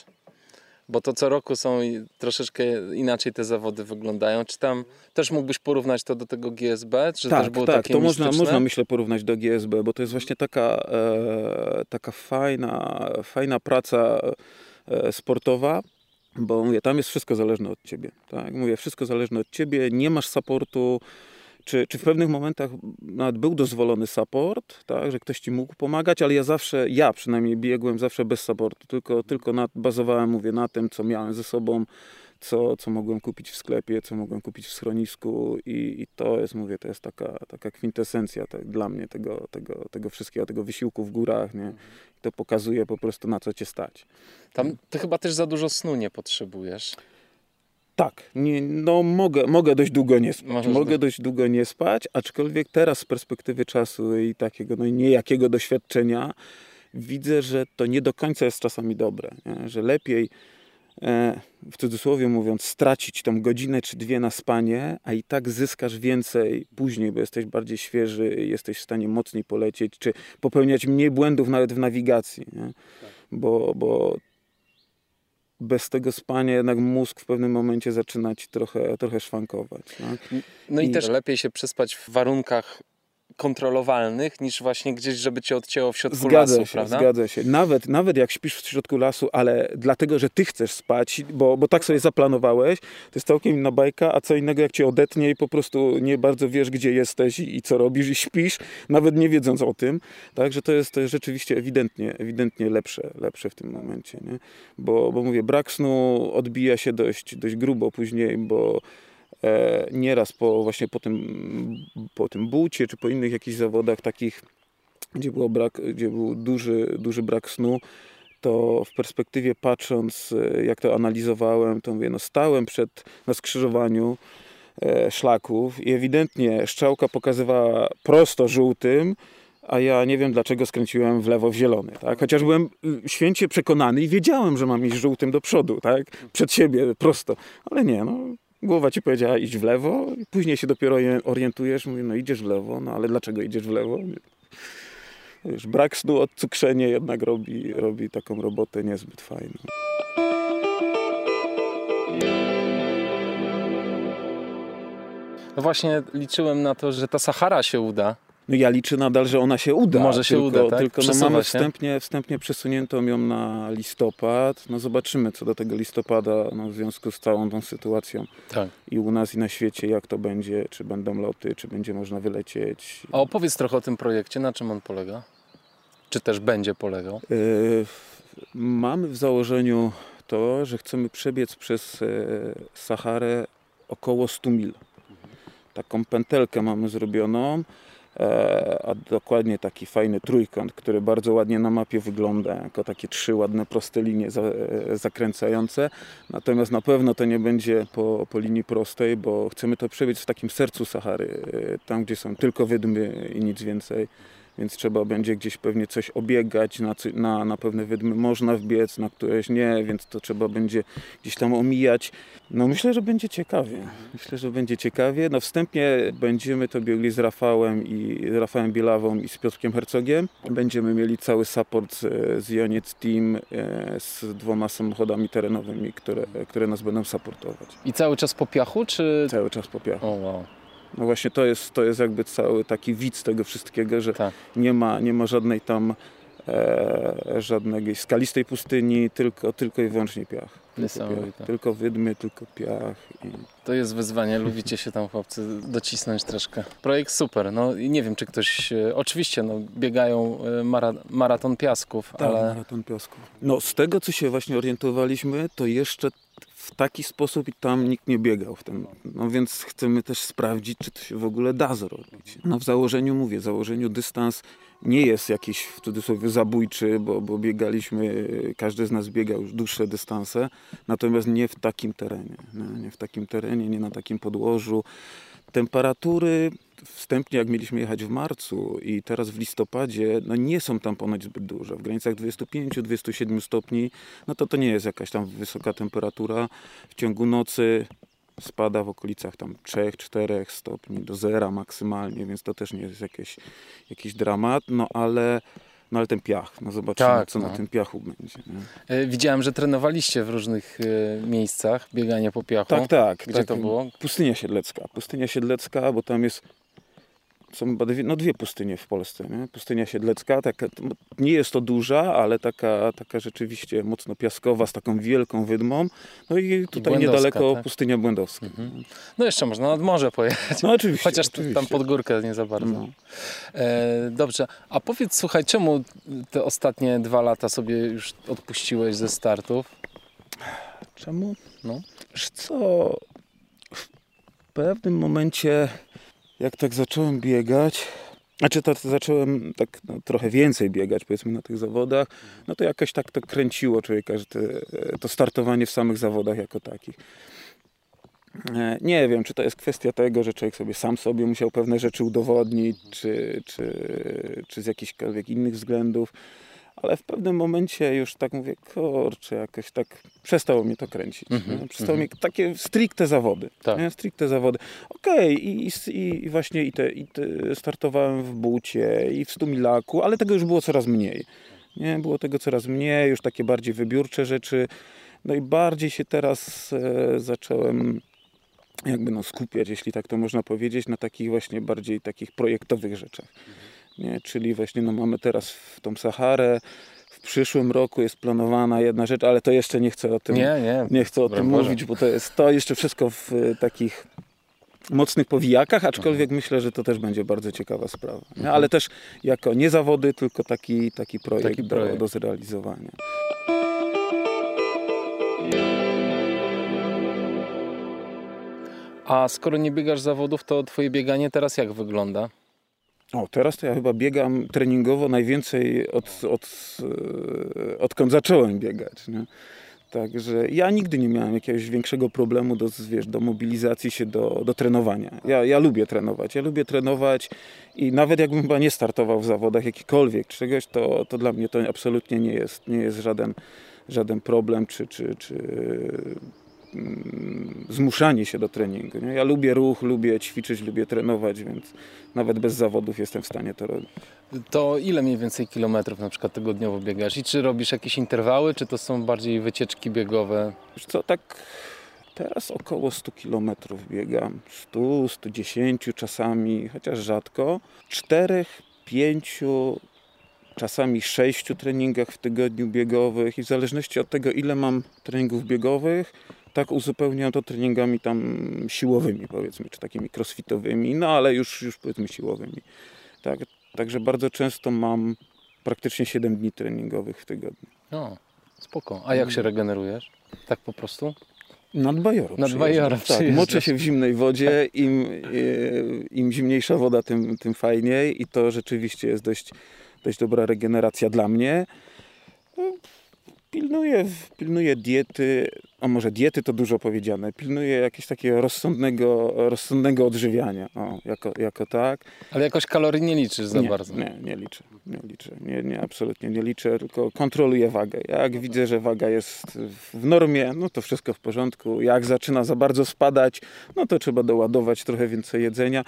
Bo to co roku są troszeczkę inaczej te zawody wyglądają. Czy tam też mógłbyś porównać to do tego GSB? Czy tak, też było tak, takie to można, można myślę porównać do GSB, bo to jest właśnie taka, e, taka fajna, fajna praca e, sportowa, bo mówię, tam jest wszystko zależne od ciebie. Tak? Mówię, wszystko zależne od ciebie, nie masz supportu, czy, czy w pewnych momentach nawet był dozwolony support, tak, że ktoś ci mógł pomagać, ale ja zawsze, ja przynajmniej biegłem zawsze bez supportu, tylko, tylko na, bazowałem, mówię, na tym, co miałem ze sobą, co, co mogłem kupić w sklepie, co mogłem kupić w schronisku i, i to jest, mówię, to jest taka, taka kwintesencja tak, dla mnie tego, tego, tego wszystkiego, tego wysiłku w górach, nie? To pokazuje po prostu na co cię stać. Tam ty chyba też za dużo snu nie potrzebujesz. Tak, nie, no mogę, mogę dość długo nie spać. Możesz mogę do- dość długo nie spać, aczkolwiek teraz z perspektywy czasu i takiego no, niejakiego doświadczenia widzę, że to nie do końca jest czasami dobre. Nie? Że lepiej, e, w cudzysłowie mówiąc, stracić tą godzinę czy dwie na spanie, a i tak zyskasz więcej później, bo jesteś bardziej świeży, jesteś w stanie mocniej polecieć, czy popełniać mniej błędów nawet w nawigacji. Nie? Bo, bo bez tego spania jednak mózg w pewnym momencie zaczyna ci trochę, trochę szwankować. Tak? No i, I- też lepiej się przespać w warunkach kontrolowalnych niż właśnie gdzieś, żeby cię odcięło w środku Zgadza lasu, się, prawda? zgadza się. Nawet, nawet jak śpisz w środku lasu, ale dlatego, że ty chcesz spać, bo, bo tak sobie zaplanowałeś, to jest całkiem inna bajka, a co innego jak cię odetnie i po prostu nie bardzo wiesz, gdzie jesteś i, i co robisz i śpisz, nawet nie wiedząc o tym. Także to jest, to jest rzeczywiście ewidentnie, ewidentnie lepsze, lepsze w tym momencie. Nie? Bo, bo mówię, brak snu odbija się dość, dość grubo później, bo nieraz po właśnie po tym, po tym bucie, czy po innych jakichś zawodach takich, gdzie, było brak, gdzie był duży, duży brak snu, to w perspektywie patrząc, e, jak to analizowałem, to mówię, no stałem przed, na skrzyżowaniu e, szlaków i ewidentnie strzałka pokazywała prosto żółtym, a ja nie wiem dlaczego skręciłem w lewo w zielony, tak? Chociaż byłem y, święcie przekonany i wiedziałem, że mam iść żółtym do przodu, tak? Przed siebie, prosto. Ale nie, no. Głowa ci powiedziała iść w lewo, później się dopiero orien- orientujesz, mówię, no idziesz w lewo, no ale dlaczego idziesz w lewo? Wiesz, brak snu, odcukrzenie jednak robi, robi taką robotę niezbyt fajną. No właśnie liczyłem na to, że ta Sahara się uda. No ja liczę nadal, że ona się uda. Może się tylko, uda, tak? Tylko no mamy się. wstępnie, wstępnie przesuniętą ją na listopad. No zobaczymy co do tego listopada no, w związku z całą tą sytuacją Tak. i u nas i na świecie, jak to będzie, czy będą loty, czy będzie można wylecieć. A opowiedz trochę o tym projekcie, na czym on polega? Czy też będzie polegał? Yy, mamy w założeniu to, że chcemy przebiec przez e, Saharę około 100 mil. Taką pętelkę mamy zrobioną, a dokładnie taki fajny trójkąt, który bardzo ładnie na mapie wygląda, jako takie trzy ładne proste linie e, zakręcające. Natomiast na pewno to nie będzie po, po linii prostej, bo chcemy to przebiec w takim sercu Sahary, e, tam gdzie są tylko wydmy i nic więcej więc trzeba będzie gdzieś pewnie coś obiegać, na, na, na pewne wydmy można wbiec, na któreś nie, więc to trzeba będzie gdzieś tam omijać. No myślę, że będzie ciekawie. Myślę, że będzie ciekawie. No wstępnie będziemy to biegli z Rafałem i z Rafałem Bielawą i z Piotrkiem Hercogiem. Będziemy mieli cały support z, z Joniec Team e, z dwoma samochodami terenowymi, które, które nas będą supportować. I cały czas po piachu, czy... Cały czas po piachu. O wow, No właśnie to jest, to jest jakby cały taki widz tego wszystkiego, że tak. nie ma, nie ma żadnej tam e, żadnej skalistej pustyni, tylko, tylko i wyłącznie piach. Tylko, piach. tylko wydmy, tylko piach. I... To jest wyzwanie, lubicie się tam chłopcy docisnąć troszkę. Projekt super, no i nie wiem czy ktoś, e, oczywiście no, biegają e, mara, maraton piasków, Tak, ale maraton piasku. No z tego, co się właśnie orientowaliśmy, to jeszcze w taki sposób i tam nikt nie biegał w tym. No więc chcemy też sprawdzić, czy to się w ogóle da zrobić. No w założeniu mówię, w założeniu dystans nie jest jakiś w cudzysłowie zabójczy, bo, bo biegaliśmy, każdy z nas biegał już dłuższe dystanse, natomiast nie w takim terenie. No, nie w takim terenie, nie na takim podłożu. Temperatury wstępnie, jak mieliśmy jechać w marcu i teraz w listopadzie, no nie są tam ponoć zbyt duże. W granicach 25-27 stopni, no to to nie jest jakaś tam wysoka temperatura. W ciągu nocy spada w okolicach tam 3-4 stopni do zera maksymalnie, więc to też nie jest jakieś, jakiś dramat, no ale, no ale ten piach, no zobaczymy Tak, co no. na tym piachu będzie. Nie? e, widziałem, że trenowaliście w różnych e, miejscach bieganie po piachu. Tak, tak. Gdzie tak. to było? Pustynia Siedlecka. Pustynia Siedlecka, bo tam jest są dwie, no dwie pustynie w Polsce. Nie? Pustynia Siedlecka, taka, nie jest to duża, ale taka, taka rzeczywiście mocno piaskowa, z taką wielką wydmą. No i tutaj Błędowska, niedaleko tak? pustynia Błędowska. No jeszcze można nad morze pojechać. No oczywiście. Chociaż oczywiście. tam pod górkę nie za bardzo. No. E, dobrze, a powiedz, słuchaj, czemu te ostatnie dwa lata sobie już odpuściłeś ze startów? Czemu? No. Wiesz co, w pewnym momencie, jak tak zacząłem biegać, znaczy to zacząłem tak no, trochę więcej biegać powiedzmy na tych zawodach, no to jakoś tak to kręciło człowieka, że te, to startowanie w samych zawodach jako takich. E, Nie wiem, czy to jest kwestia tego, że człowiek sobie sam sobie musiał pewne rzeczy udowodnić, czy, czy, czy z jakichkolwiek innych względów, ale w pewnym momencie już tak mówię, kurczę, jakoś tak przestało mnie to kręcić. Mhm, nie? Przestało mnie takie stricte zawody. Tak. Nie? Stricte zawody. Okej, i, i, i właśnie i te, i te startowałem w bucie i w stumilaku, ale tego już było coraz mniej. Nie, było tego coraz mniej, już takie bardziej wybiórcze rzeczy. No i bardziej się teraz e, zacząłem jakby no skupiać, jeśli tak to można powiedzieć, na takich właśnie bardziej takich projektowych rzeczach. Nie? Czyli właśnie no mamy teraz w tą Saharę, w przyszłym roku jest planowana jedna rzecz, ale to jeszcze nie chcę o tym, Nie, nie. nie chcę o tym Boże. mówić, bo to jest to jeszcze wszystko w e, takich mocnych powijakach, aczkolwiek myślę, że to też będzie bardzo ciekawa sprawa. Nie? Ale też jako nie zawody, tylko taki, taki projekt, Taki do, projekt. do zrealizowania. A skoro nie biegasz zawodów, to twoje bieganie teraz jak wygląda? O, teraz to ja chyba biegam treningowo najwięcej od, od, e, odkąd zacząłem biegać. Nie? Także ja nigdy nie miałem jakiegoś większego problemu do, wiesz, do mobilizacji się do, do trenowania. Ja, ja lubię trenować. Ja lubię trenować i nawet jakbym chyba nie startował w zawodach jakikolwiek czegoś, to, to dla mnie to absolutnie nie jest, nie jest żaden, żaden problem czy, czy, czy mm, zmuszanie się do treningu. Nie? Ja lubię ruch, lubię ćwiczyć, lubię trenować, więc nawet bez zawodów jestem w stanie to robić. To ile mniej więcej kilometrów na przykład tygodniowo biegasz? I czy robisz jakieś interwały, czy to są bardziej wycieczki biegowe? Wiesz co, tak teraz około 100 km biegam. 100, 110 czasami, chociaż rzadko. 4, 5, czasami 6 treningach w tygodniu biegowych i w zależności od tego, ile mam treningów biegowych, tak uzupełniam to treningami tam siłowymi, powiedzmy, czy takimi crossfitowymi, no ale już, już powiedzmy siłowymi. Tak, także bardzo często mam praktycznie 7 dni treningowych w tygodniu. No, spoko. A jak się regenerujesz? Tak po prostu? Nad bajorą. Nad bajorą Tak, moczę się w zimnej wodzie. Im, e, im zimniejsza woda, tym, tym fajniej. I to rzeczywiście jest dość, dość dobra regeneracja dla mnie. No, Pilnuję, pilnuję diety, a może diety to dużo powiedziane, pilnuję jakiegoś takiego rozsądnego, rozsądnego odżywiania, o, jako, jako tak. Ale jakoś kalorii nie liczysz za nie, bardzo. Nie, nie liczę, nie liczę, nie, nie, absolutnie nie liczę, tylko kontroluję wagę. Jak widzę, że waga jest w normie, no to wszystko w porządku. Jak zaczyna za bardzo spadać, no to trzeba doładować trochę więcej jedzenia.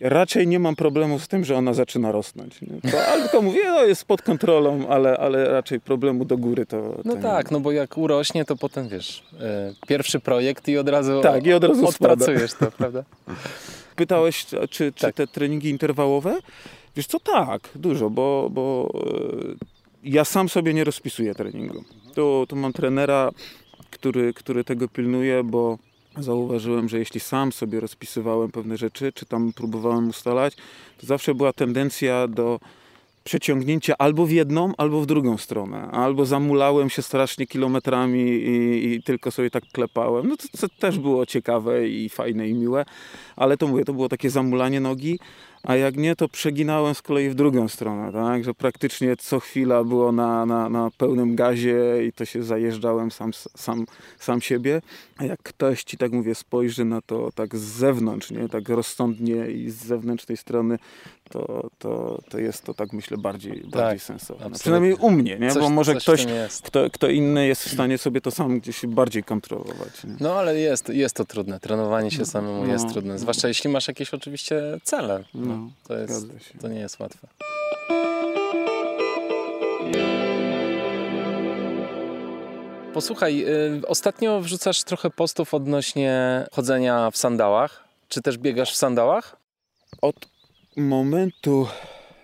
Raczej nie mam problemu z tym, że ona zaczyna rosnąć. Nie? To, ale tylko mówię, no jest pod kontrolą, ale, ale raczej problemu do góry to, No to tak, nie. no bo jak urośnie, to potem wiesz, e, pierwszy projekt i od razu, Tak, i od razu spada. odpracujesz to, prawda? Pytałeś, czy, czy Tak. te treningi interwałowe? Wiesz co, tak, dużo, bo, bo e, ja sam sobie nie rozpisuję treningu. Tu, tu mam trenera, który, który tego pilnuje, bo zauważyłem, że jeśli sam sobie rozpisywałem pewne rzeczy, czy tam próbowałem ustalać, to zawsze była tendencja do przeciągnięcia albo w jedną, albo w drugą stronę. Albo zamulałem się strasznie kilometrami i, i tylko sobie tak klepałem. No to, to też było ciekawe i fajne i miłe, ale to mówię, to było takie zamulanie nogi, a jak nie, to przeginałem z kolei w drugą stronę, tak? Że praktycznie co chwila było na, na, na pełnym gazie i to się zajeżdżałem sam, sam, sam siebie. A jak ktoś ci, tak mówię, spojrzy na to tak z zewnątrz, nie? Tak rozsądnie i z zewnętrznej strony, to, to, to jest to tak myślę bardziej, bardziej sensowne. absolutnie. Przynajmniej u mnie, nie? Coś- Bo może ktoś, kto, kto inny jest w stanie sobie to sam gdzieś bardziej kontrolować. Nie? No ale jest, jest to trudne. Trenowanie się samemu no, jest trudne. Zwłaszcza jeśli masz jakieś oczywiście cele. No, No, to, jest, to nie jest łatwe. Posłuchaj, y, ostatnio wrzucasz trochę postów odnośnie chodzenia w sandałach. Czy też biegasz w sandałach? Od momentu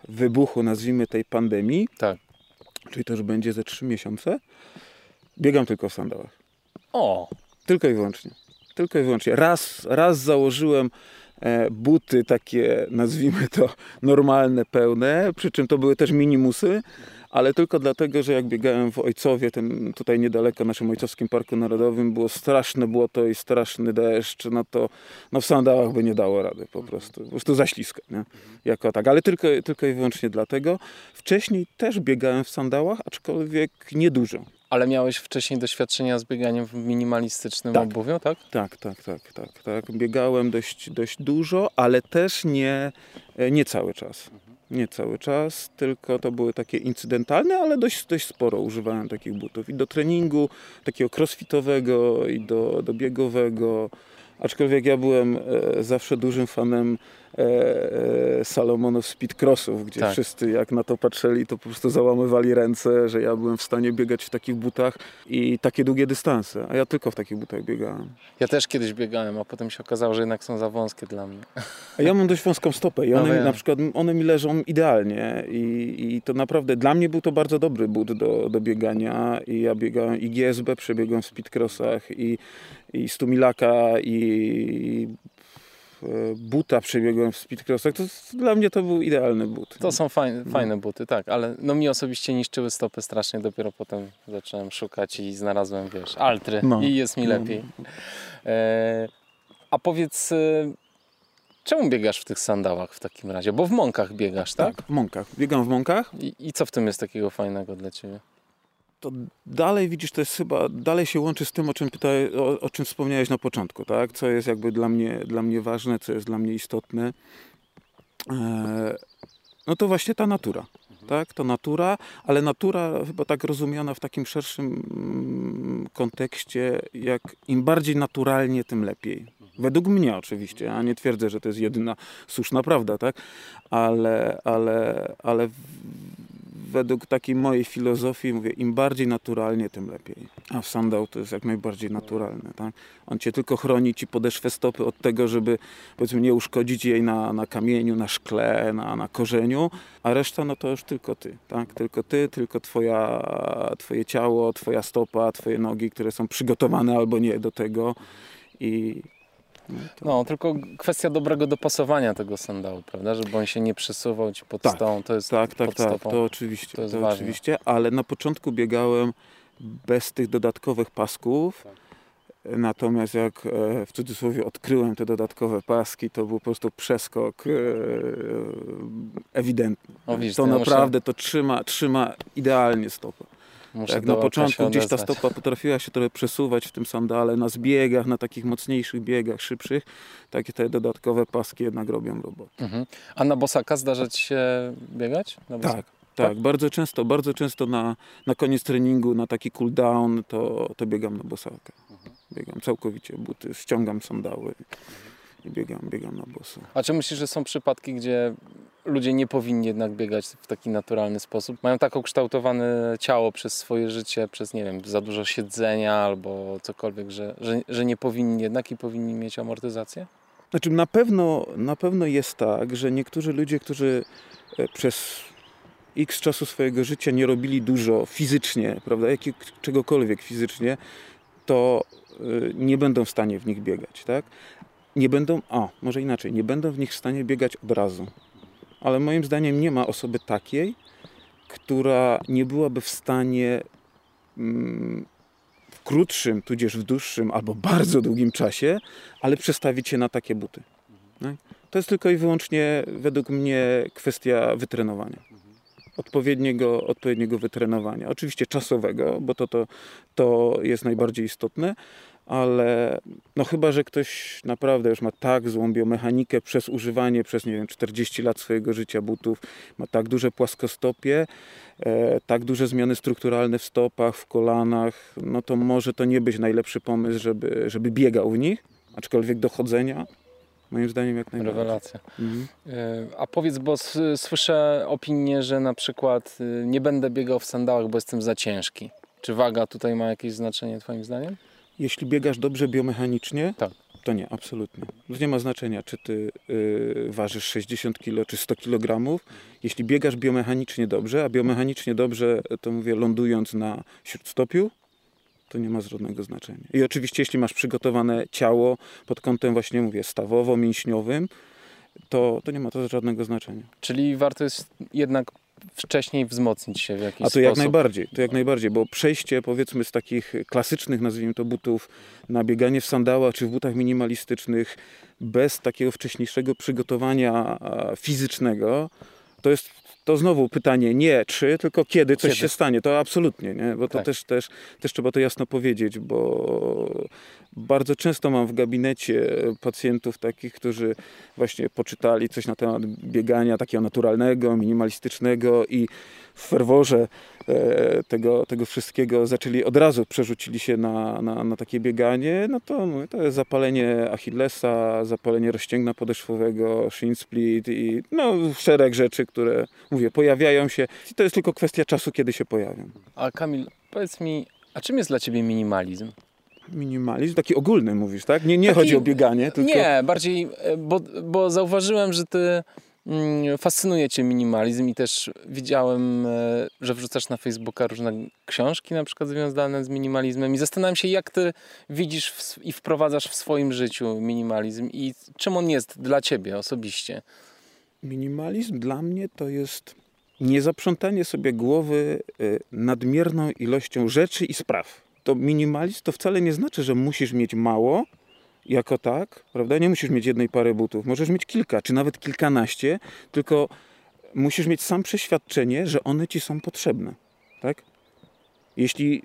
wybuchu, nazwijmy tej pandemii, Tak. czyli to już będzie ze 3 miesiące, biegam tylko w sandałach. O, Tylko i wyłącznie. Tylko i wyłącznie. Raz, raz założyłem e, buty takie, nazwijmy to, normalne, pełne, przy czym to były też minimusy, ale tylko dlatego, że jak biegałem w Ojcowie, tym tutaj niedaleko naszym Ojcowskim Parku Narodowym, było straszne błoto i straszny deszcz, no to no w sandałach by nie dało rady po prostu. Po prostu zaślisko, nie? Jako tak, ale tylko, tylko i wyłącznie dlatego. Wcześniej też biegałem w sandałach, aczkolwiek niedużo. Ale miałeś wcześniej doświadczenia z bieganiem w minimalistycznym Tak. obuwiu, tak? Tak, tak, tak, tak, tak. Biegałem dość, dość dużo, ale też nie, nie cały czas. Nie cały czas, tylko to były takie incydentalne, ale dość, dość sporo używałem takich butów. I do treningu takiego crossfitowego, i do, do biegowego. Aczkolwiek ja byłem e, zawsze dużym fanem e, e, Salomonów Speedcrossów, gdzie Tak. wszyscy jak na to patrzyli, to po prostu załamywali ręce, że ja byłem w stanie biegać w takich butach i takie długie dystanse. A ja tylko w takich butach biegałem. Ja też kiedyś biegałem, a potem się okazało, że jednak są za wąskie dla mnie. A ja mam dość wąską stopę i No one mi, wiem. na przykład one mi leżą idealnie i, i to naprawdę dla mnie był to bardzo dobry but do, do biegania i ja biegałem i GSB, przebiegłem w speedcrossach i, i Stumilaka i e, buta przebiegłem w speedcrossach. To dla mnie to był idealny but. To są fajne, fajne buty, tak, ale no mi osobiście niszczyły stopy strasznie, dopiero potem zacząłem szukać i znalazłem, wiesz, altry No. i jest mi No. lepiej. E, a powiedz, e, czemu biegasz w tych sandałach w takim razie? Bo w mąkach biegasz, tak? w mąkach. Biegam w mąkach. I, I co w tym jest takiego fajnego dla Ciebie? To dalej widzisz, to jest chyba, dalej się łączy z tym, o czym, o, o czym wspomniałeś na początku, tak? Co jest jakby dla mnie, dla mnie ważne, co jest dla mnie istotne. E, no to właśnie ta natura, tak? To natura, ale natura chyba tak rozumiana w takim szerszym mm, kontekście, jak im bardziej naturalnie, tym lepiej. Według mnie oczywiście, ja nie twierdzę, że to jest jedyna słuszna prawda, tak? Ale, ale, ale w- według takiej mojej filozofii mówię, im bardziej naturalnie, tym lepiej. A w sandał to jest jak najbardziej naturalne. Tak? On cię tylko chroni ci podeszwę stopy od tego, żeby powiedzmy nie uszkodzić jej na, na kamieniu, na szkle, na, na korzeniu, a reszta no to już tylko ty. Tak? Tylko ty, tylko twoja, twoje ciało, twoja stopa, twoje nogi, które są przygotowane albo nie do tego. I to... No, tylko kwestia dobrego dopasowania tego sandału, prawda? Żeby on się nie przesuwał Ci pod Tak, to jest Tak, tak, tak, to oczywiście, To to, oczywiście, ale na początku biegałem bez tych dodatkowych pasków. Tak. Natomiast jak e, w cudzysłowie odkryłem te dodatkowe paski, to był po prostu przeskok e, ewidentny. O, widzisz, to naprawdę to trzyma, trzyma idealnie stopę. Muszę Jak do na początku gdzieś ta stopa potrafiła się trochę przesuwać w tym sandale, na zbiegach, na takich mocniejszych biegach, szybszych, takie te dodatkowe paski jednak robią robotę. Mhm. A na bosaka zdarza Ci się biegać? Bosaka? Tak, tak, bardzo często, bardzo często na, na koniec treningu, na taki cool down, to, to biegam na bosaka. Biegam całkowicie buty, ściągam sandały i biegam, biegam na boso. A czy myślisz, że są przypadki, gdzie ludzie nie powinni jednak biegać w taki naturalny sposób? Mają tak ukształtowane ciało przez swoje życie, przez, nie wiem, za dużo siedzenia albo cokolwiek, że, że, że nie powinni jednak i powinni mieć amortyzację? Znaczy na pewno, na pewno jest tak, że niektórzy ludzie, którzy e, przez x czasu swojego życia nie robili dużo fizycznie, prawda, czegokolwiek fizycznie, to y, nie będą w stanie w nich biegać, tak? Nie będą, a może inaczej, nie będą w nich w stanie biegać od razu. Ale moim zdaniem nie ma osoby takiej, która nie byłaby w stanie mm, w krótszym, tudzież w dłuższym albo bardzo długim czasie, ale przestawić się na takie buty. Tak? To jest tylko i wyłącznie według mnie kwestia wytrenowania. Odpowiedniego, odpowiedniego wytrenowania. Oczywiście czasowego, bo to, to, to jest najbardziej istotne, ale no chyba, że ktoś naprawdę już ma tak złą biomechanikę przez używanie przez, nie wiem, 40 lat swojego życia butów, ma tak duże płaskostopie, e, tak duże zmiany strukturalne w stopach, w kolanach, no to może to nie być najlepszy pomysł, żeby, żeby biegał w nich, aczkolwiek dochodzenia, moim zdaniem jak najbardziej. Rewelacja. Mhm. E, A powiedz, bo słyszę opinię, że na przykład y, nie będę biegał w sandałach, bo jestem za ciężki. Czy waga tutaj ma jakieś znaczenie Twoim zdaniem? Jeśli biegasz dobrze biomechanicznie, Tak. to nie, absolutnie. Nie ma znaczenia, czy ty y, ważysz 60 kg, czy 100 kg. Jeśli biegasz biomechanicznie dobrze, a biomechanicznie dobrze, to mówię, lądując na śródstopiu, to nie ma żadnego znaczenia. I oczywiście, jeśli masz przygotowane ciało pod kątem właśnie, mówię, stawowo-mięśniowym, to, to nie ma to żadnego znaczenia. Czyli warto jest jednak wcześniej wzmocnić się w jakiś A to sposób. jak najbardziej, to jak najbardziej, bo przejście powiedzmy z takich klasycznych, nazwijmy to butów na bieganie w sandałach czy w butach minimalistycznych bez takiego wcześniejszego przygotowania fizycznego, to jest to znowu pytanie nie czy, tylko kiedy coś Kiedy? się stanie. To absolutnie, nie? bo to Tak. też, też, też trzeba to jasno powiedzieć, bo bardzo często mam w gabinecie pacjentów takich, którzy właśnie poczytali coś na temat biegania takiego naturalnego, minimalistycznego i w ferworze e, tego, tego wszystkiego zaczęli od razu przerzucili się na, na, na takie bieganie, no to mówię, to jest zapalenie Achillesa, zapalenie rozcięgna podeszwowego, shin split i no szereg rzeczy, które mówię, pojawiają się i to jest tylko kwestia czasu, kiedy się pojawią. A Kamil, powiedz mi, a czym jest dla ciebie minimalizm? Minimalizm, taki ogólny mówisz, tak? Nie, nie Taki- chodzi o bieganie, tylko... Nie, bardziej, e, bo, bo zauważyłem, że ty fascynuje cię minimalizm i też widziałem, e, że wrzucasz na Facebooka różne książki na przykład związane z minimalizmem i zastanawiam się, jak ty widzisz i wprowadzasz w swoim życiu minimalizm i czym on jest dla ciebie osobiście. Minimalizm dla mnie to jest niezaprzątanie sobie głowy y, nadmierną ilością rzeczy i spraw. To minimalizm to wcale nie znaczy, że musisz mieć mało jako tak, prawda? Nie musisz mieć jednej pary butów, możesz mieć kilka, czy nawet kilkanaście, tylko musisz mieć sam przeświadczenie, że one ci są potrzebne, tak? Jeśli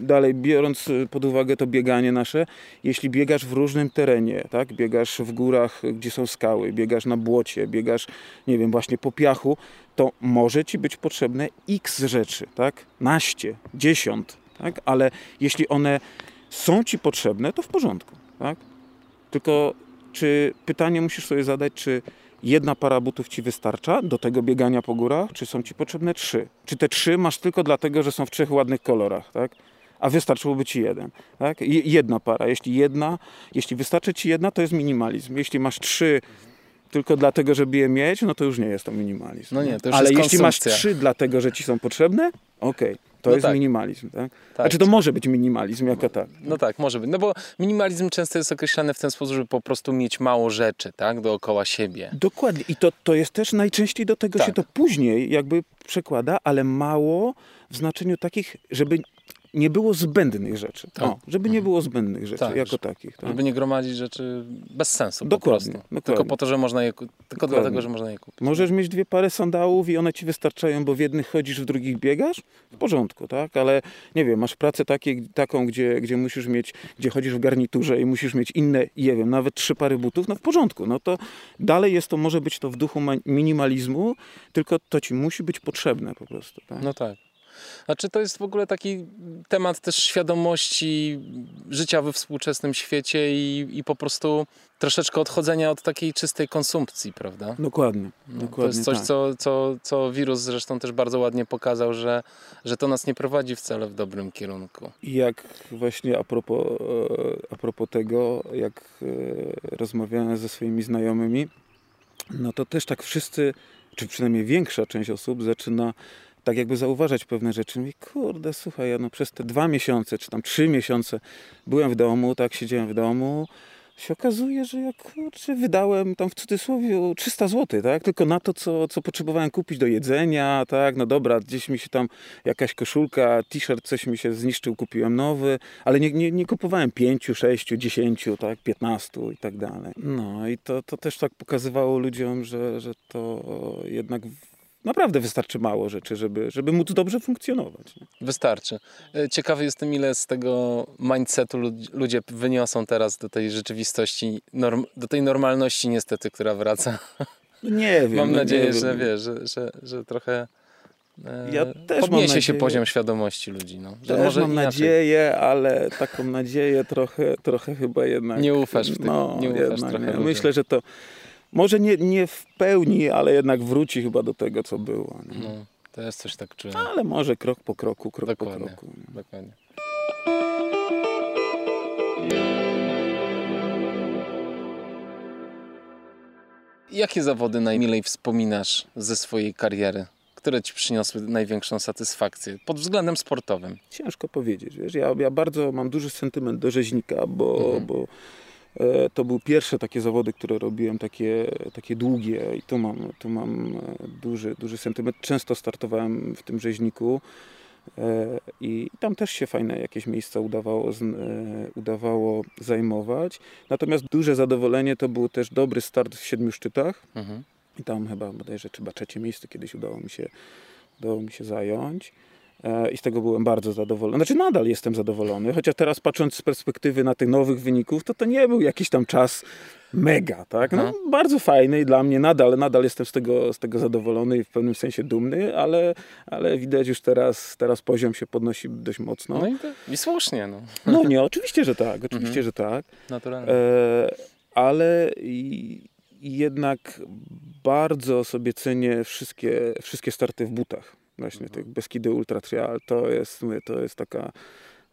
dalej biorąc pod uwagę to bieganie nasze, jeśli biegasz w różnym terenie, tak? Biegasz w górach, gdzie są skały, biegasz na błocie, biegasz, nie wiem, właśnie po piachu, to może ci być potrzebne x rzeczy, tak? Naście, dziesiąt, tak? Ale jeśli one są ci potrzebne, to w porządku, tak? Tylko czy pytanie musisz sobie zadać, czy jedna para butów ci wystarcza do tego biegania po górach, czy są ci potrzebne trzy? Czy te trzy masz tylko dlatego, że są w trzech ładnych kolorach, tak? A wystarczyłoby ci jeden, tak? Je- Jedna para. Jeśli jedna, jeśli wystarczy ci jedna, to jest minimalizm. Jeśli masz trzy tylko dlatego, żeby je mieć, no to już nie jest to minimalizm. No nie, to już Ale jeśli masz trzy dlatego, że ci są potrzebne, okej, to No jest tak. minimalizm, tak? Tak. Znaczy to może być minimalizm jako tak. No tak, może być. No bo minimalizm często jest określany w ten sposób, żeby po prostu mieć mało rzeczy, tak, dookoła siebie. Dokładnie. I to, to jest też najczęściej do tego Tak. się to później jakby przekłada, ale mało w znaczeniu takich, żeby nie było zbędnych rzeczy. Tak. O, żeby nie było zbędnych rzeczy Tak, jako takich. Tak? Żeby nie gromadzić rzeczy bez sensu Dokładnie, dokładnie. Tylko po to, że można je tylko Dokładnie. dlatego, że można je kupić. Możesz mieć dwie pary sandałów i one ci wystarczają, bo w jednych chodzisz, w drugich biegasz? W porządku, tak? Ale nie wiem, masz pracę takie, taką, gdzie, gdzie musisz mieć, gdzie chodzisz w garniturze i musisz mieć inne, nie wiem, nawet trzy pary butów, no w porządku. No to dalej jest to, może być to w duchu ma- minimalizmu, tylko to ci musi być potrzebne po prostu, tak? No tak. Znaczy to jest w ogóle taki temat też świadomości życia we współczesnym świecie i, i po prostu troszeczkę odchodzenia od takiej czystej konsumpcji, prawda? Dokładnie, No, dokładnie to jest coś, tak. co, co, co wirus zresztą też bardzo ładnie pokazał, że, że to nas nie prowadzi wcale w dobrym kierunku. I jak właśnie a propos, e, a propos tego, jak e, rozmawiałem ze swoimi znajomymi, no to też tak wszyscy, czy przynajmniej większa część osób zaczyna tak jakby zauważać pewne rzeczy. Mówi, kurde, słuchaj, ja no przez te dwa miesiące, czy tam trzy miesiące byłem w domu, tak, siedziałem w domu, się okazuje, że ja kurczę, wydałem tam w cudzysłowie 300 zł, tak? Tylko na to, co, co potrzebowałem kupić do jedzenia, tak? No dobra, gdzieś mi się tam jakaś koszulka, t-shirt, coś mi się zniszczył, kupiłem nowy, ale nie, nie, nie kupowałem 5, 6, 10, tak? 15 i tak dalej. No i to, to też tak pokazywało ludziom, że, że to jednak naprawdę wystarczy mało rzeczy, żeby, żeby móc dobrze funkcjonować. Nie? Wystarczy. E, Ciekawy jestem, ile z tego mindsetu lud- ludzie wyniosą teraz do tej rzeczywistości, do tej normalności niestety, która wraca. Nie wiem. Mam no nadzieję, nie że wiem. wiesz, że, że, że trochę e, Ja też mam podniesie się nadzieję. poziom świadomości ludzi. No. Że Też może mam inaczej. nadzieję, ale taką nadzieję trochę, trochę chyba jednak... Nie ufasz w tym, no, nie ufasz trochę nie. Myślę, że to może nie, nie w pełni, ale jednak wróci chyba do tego, co było. Nie? No, to jest coś tak czuję. Ale może krok po kroku, krok Dokładnie. po kroku. nie? Dokładnie. Jakie zawody najmilej wspominasz ze swojej kariery? Które ci przyniosły największą satysfakcję pod względem sportowym? Ciężko powiedzieć, wiesz, ja, ja bardzo mam duży sentyment do rzeźnika, bo, Mhm. bo to były pierwsze takie zawody, które robiłem, takie, takie długie i tu mam, tu mam e, duży, duży sentyment. Często startowałem w tym rzeźniku e, i tam też się fajne jakieś miejsca udawało, udawało zajmować. Natomiast duże zadowolenie to był też dobry start w siedmiu szczytach. Mhm. I tam chyba bodajże chyba trzecie miejsce kiedyś udało mi się, udało mi się zająć. E, i z tego byłem bardzo zadowolony. Znaczy nadal jestem zadowolony, chociaż teraz patrząc z perspektywy na tych nowych wyników, to to nie był jakiś tam czas mega, tak? No, bardzo fajny i dla mnie nadal, nadal jestem z tego, z tego zadowolony i w pewnym sensie dumny, ale, ale widać już teraz, teraz poziom się podnosi dość mocno. No i, to, i słusznie. No. no nie, oczywiście, że tak, oczywiście, mhm. że tak. Naturalnie. E, ale i, jednak bardzo sobie cenię wszystkie, wszystkie starty w butach właśnie mhm. tych Beskidy Ultra Trial, to jest, mówię, to jest taka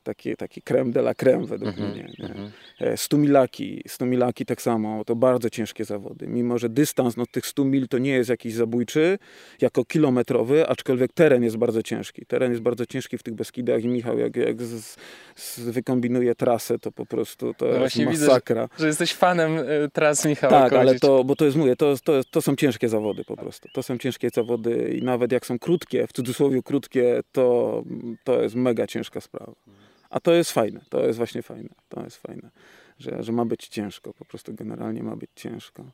taki, taki creme de la creme według mm -hmm, mnie. Nie? Mm -hmm. Stumilaki, stumilaki tak samo, to bardzo ciężkie zawody. Mimo, że dystans no, tych 100 mil to nie jest jakiś zabójczy, jako kilometrowy, aczkolwiek teren jest bardzo ciężki. Teren jest bardzo ciężki w tych Beskidach i Michał jak, jak z, z wykombinuje trasę, to po prostu to no jest masakra. Widzę, że, że, jesteś fanem y, tras Michała Tak, ale to, bo to jest, mówię, to, to, to są ciężkie zawody po prostu. To są ciężkie zawody i nawet jak są krótkie, w cudzysłowie krótkie, to, to jest mega ciężka sprawa. A to jest fajne, to jest właśnie fajne, to jest fajne, że, że ma być ciężko, po prostu generalnie ma być ciężko.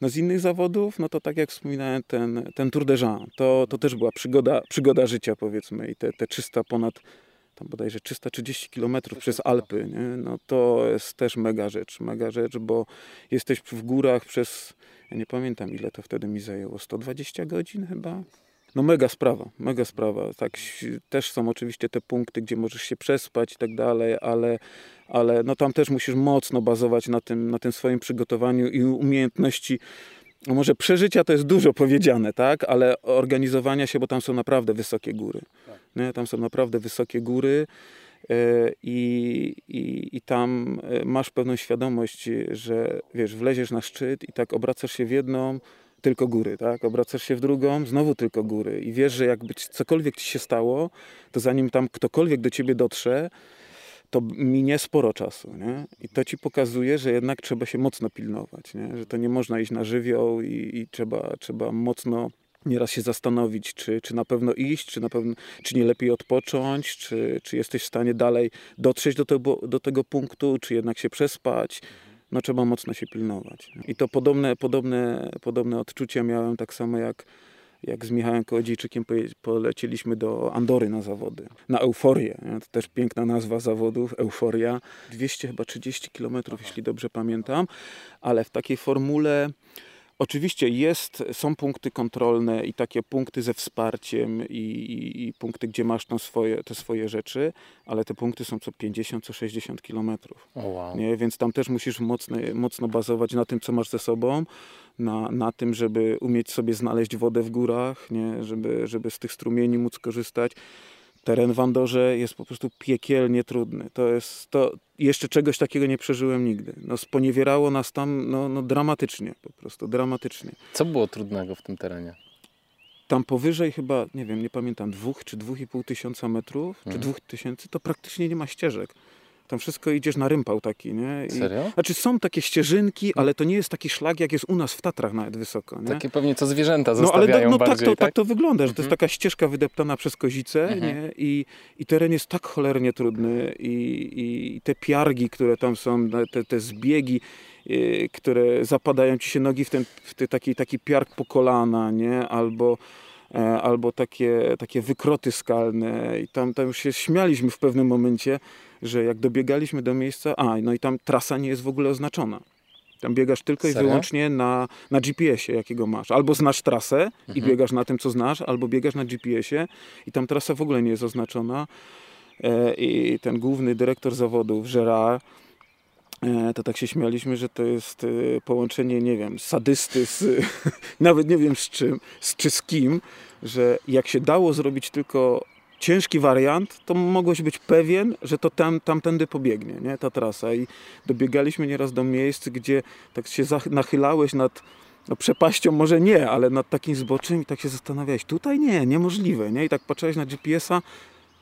No z innych zawodów, no to tak jak wspominałem, ten, ten Tour de Jean, to, to też była przygoda, przygoda życia powiedzmy i te, te 300 ponad, tam bodajże 330 kilometrów przez Alpy, nie? no to jest też mega rzecz, mega rzecz, bo jesteś w górach przez, ja nie pamiętam ile to wtedy mi zajęło, 120 godzin chyba, no mega sprawa, mega sprawa. Tak, też są oczywiście te punkty, gdzie możesz się przespać i tak dalej, ale, ale no tam też musisz mocno bazować na tym, na tym swoim przygotowaniu i umiejętności. No może przeżycia to jest dużo powiedziane, tak, ale organizowania się, bo tam są naprawdę wysokie góry. Tak. Nie? Tam są naprawdę wysokie góry. E, I, i, I tam e, masz pewną świadomość, że wiesz, wleziesz na szczyt i tak obracasz się w jedną, tylko góry, tak? Obracasz się w drugą, znowu tylko góry i wiesz, że jakby cokolwiek ci się stało, to zanim tam ktokolwiek do ciebie dotrze, to minie sporo czasu, nie? I to ci pokazuje, że jednak trzeba się mocno pilnować, nie? Że to nie można iść na żywioł i, i trzeba, trzeba mocno nieraz się zastanowić, czy, czy na pewno iść, czy, na pewno, czy nie lepiej odpocząć, czy, czy jesteś w stanie dalej dotrzeć do tego, do tego punktu, czy jednak się przespać no trzeba mocno się pilnować. I to podobne, podobne, podobne odczucia miałem tak samo jak, jak z Michałem Kołodziejczykiem polecieliśmy do Andory na zawody, na Euforię. To też piękna nazwa zawodów, Euforia. 200 chyba 30 kilometrów, jeśli dobrze pamiętam, ale w takiej formule Oczywiście jest, są punkty kontrolne i takie punkty ze wsparciem i, i, i punkty, gdzie masz tam swoje, te swoje rzeczy, ale te punkty są co 50, co 60 kilometrów. Oh wow. Nie? Więc tam też musisz mocno, mocno bazować na tym, co masz ze sobą, na, na tym, żeby umieć sobie znaleźć wodę w górach, nie? Żeby, żeby z tych strumieni móc korzystać teren w Andorze jest po prostu piekielnie trudny. To jest, to jeszcze czegoś takiego nie przeżyłem nigdy. No, sponiewierało nas tam no, no, dramatycznie, po prostu dramatycznie. Co było trudnego w tym terenie? Tam powyżej chyba, nie wiem, nie pamiętam, dwóch czy dwóch i pół tysiąca metrów, mhm. czy dwóch tysięcy, to praktycznie nie ma ścieżek. Tam wszystko idziesz na rympał taki, nie? I, Serio? Znaczy są takie ścieżynki, ale to nie jest taki szlak, jak jest u nas w Tatrach nawet wysoko, nie? Takie pewnie co zwierzęta zostawiają no, ale no, bardziej, tak, to, tak? tak to wygląda, że to jest mhm. taka ścieżka wydeptana przez kozice, mhm. nie? I, I teren jest tak cholernie trudny i, i te piargi, które tam są, te, te zbiegi, y, które zapadają ci się nogi w ten w te, taki, taki piarg po kolana, nie? Albo e, albo takie, takie wykroty skalne i tam, tam już się śmialiśmy w pewnym momencie, że jak dobiegaliśmy do miejsca, a no i tam trasa nie jest w ogóle oznaczona. Tam biegasz tylko Serio? i wyłącznie na, na GPS-ie, jakiego masz. Albo znasz trasę mhm. i biegasz na tym, co znasz, albo biegasz na GPS-ie i tam trasa w ogóle nie jest oznaczona. E, I ten główny dyrektor zawodów, Gerard, e, to tak się śmialiśmy, że to jest e, połączenie, nie wiem, sadysty z, nawet nie wiem z czym, z, czy z kim, że jak się dało zrobić tylko ciężki wariant, to mogłeś być pewien, że to tam, tamtędy pobiegnie, nie? ta trasa. I dobiegaliśmy nieraz do miejsc, gdzie tak się nachylałeś nad no, przepaścią, może nie, ale nad takim zboczem i tak się zastanawiałeś, tutaj nie, niemożliwe, nie? I tak patrzyłeś na GPS-a,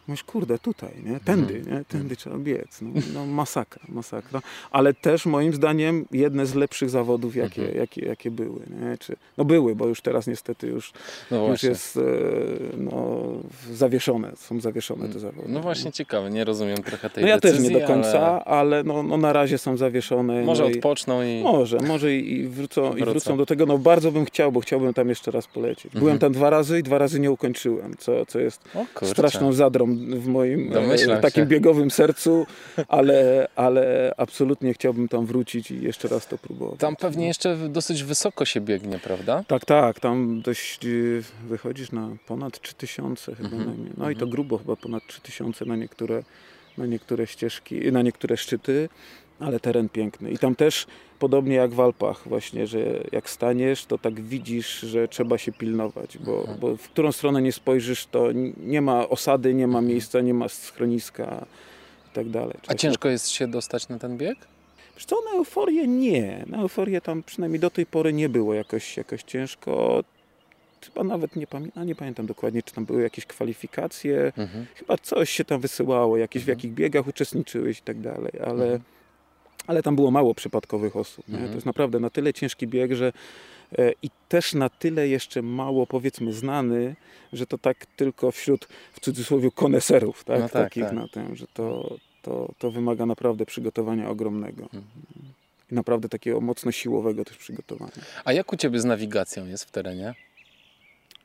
Mówisz, kurde, tutaj, nie? Tędy, nie? Tędy trzeba biec. No, no masakra, masakra. Ale też moim zdaniem jedne z lepszych zawodów, jakie, jakie, jakie były, nie? Czy, no były, bo już teraz niestety już, No już jest e, no, zawieszone, są zawieszone te zawody. No właśnie ciekawe, nie rozumiem trochę tej No ja też decyzji, nie do końca, ale ale, no, no na razie są zawieszone. może no i- odpoczną i... Może, może i, i, wrócą, i Wrócą. do tego. No bardzo bym chciał, bo chciałbym tam jeszcze raz polecieć. Byłem Mhm. tam dwa razy i dwa razy nie ukończyłem, co, co jest straszną zadrą w moim Domyślam e, takim się. biegowym sercu, ale, ale absolutnie chciałbym tam wrócić i jeszcze raz to próbować. Tam pewnie jeszcze dosyć wysoko się biegnie, prawda? Tak, tak, tam dość y, wychodzisz na ponad 3000 chyba Mhm, najmniej. No i to mhm. grubo chyba ponad 3000 na niektóre, na niektóre ścieżki, na niektóre szczyty, ale teren piękny. I tam też podobnie jak w Alpach właśnie, że jak staniesz, to tak widzisz, że trzeba się pilnować, bo, Mhm. bo w którą stronę nie spojrzysz, to nie ma osady, nie ma miejsca, nie ma schroniska i tak dalej. A ciężko jest się dostać na ten bieg? Wiesz co, na euforię nie. Na euforię tam przynajmniej do tej pory nie było jakoś, jakoś ciężko. Chyba nawet nie pamiętam, nie pamiętam dokładnie, czy tam były jakieś kwalifikacje. Mhm. Chyba coś się tam wysyłało, jakieś w Mhm. jakich biegach uczestniczyłeś i tak dalej, ale, Mhm. Ale tam było mało przypadkowych osób. Mhm. To jest naprawdę na tyle ciężki bieg, że e, i też na tyle jeszcze mało powiedzmy znany, że to tak tylko wśród w cudzysłowie koneserów, tak? No tak, takich tak. na tym, że to, to, to wymaga naprawdę przygotowania ogromnego. Mhm. I naprawdę takiego mocno siłowego też przygotowania. A jak u Ciebie z nawigacją jest w terenie?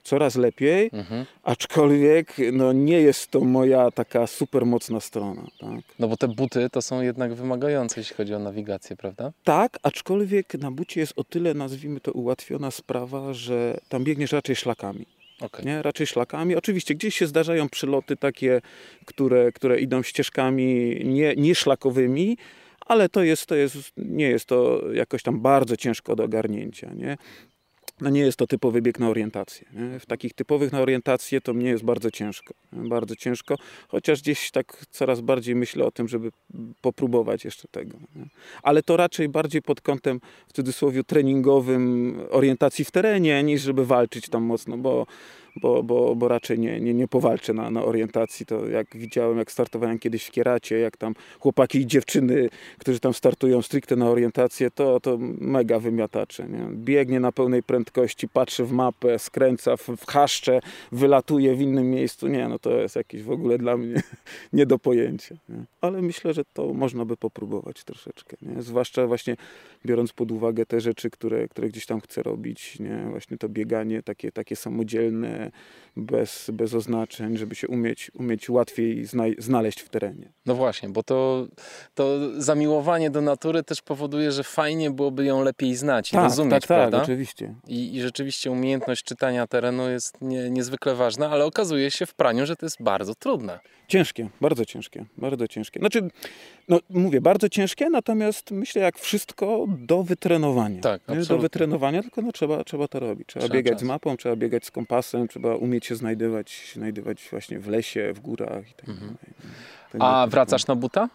Coraz lepiej, Mhm. aczkolwiek no, nie jest to moja taka super mocna strona. Tak? No bo te buty to są jednak wymagające, jeśli chodzi o nawigację, prawda? tak, aczkolwiek na bucie jest o tyle, nazwijmy to, ułatwiona sprawa, że tam biegniesz raczej szlakami. Okej. Nie? Raczej szlakami. Oczywiście gdzieś się zdarzają przyloty takie, które, które idą ścieżkami nie, nie szlakowymi, ale to jest, to jest, nie jest to jakoś tam bardzo ciężko do ogarnięcia. Nie? No nie jest to typowy bieg na orientację. Nie? W takich typowych na orientację to mnie jest bardzo ciężko. nie? Bardzo ciężko, chociaż gdzieś tak coraz bardziej myślę o tym, żeby popróbować jeszcze tego. Nie? Ale to raczej bardziej pod kątem w cudzysłowie treningowym orientacji w terenie, niż żeby walczyć tam mocno, bo, bo, bo, bo raczej nie, nie, nie powalczę na, na orientacji. To jak widziałem, jak startowałem kiedyś w Kieracie, jak tam chłopaki i dziewczyny, którzy tam startują stricte na orientację, to, to mega wymiatacze. Nie? Biegnie na pełnej prędkości, patrzy w mapę, skręca w, w chaszcze, wylatuje w innym miejscu. Nie, no to jest jakieś w ogóle dla mnie nie do pojęcia. Nie? Ale myślę, że to można by popróbować troszeczkę. Nie? Zwłaszcza właśnie biorąc pod uwagę te rzeczy, które, które gdzieś tam chcę robić, nie? właśnie to bieganie takie, takie samodzielne, bez, bez oznaczeń, żeby się umieć, umieć łatwiej znaleźć w terenie. No właśnie, bo to, to zamiłowanie do natury też powoduje, że fajnie byłoby ją lepiej znać i rozumieć, tak, tak, prawda? oczywiście. I, I rzeczywiście umiejętność czytania terenu jest nie, niezwykle ważna, ale okazuje się w praniu, że to jest bardzo trudne. Ciężkie, bardzo ciężkie, bardzo ciężkie. Znaczy, no mówię, bardzo ciężkie, natomiast myślę jak wszystko do wytrenowania. Tak, nie? Do absolutnie. wytrenowania, tylko no, trzeba, trzeba to robić. Trzeba, Trzeba biegać czas. z mapą, trzeba biegać z kompasem, trzeba umieć się znajdywać, znajdywać właśnie w lesie, w górach i tak Mhm. dalej. A wracasz na buta?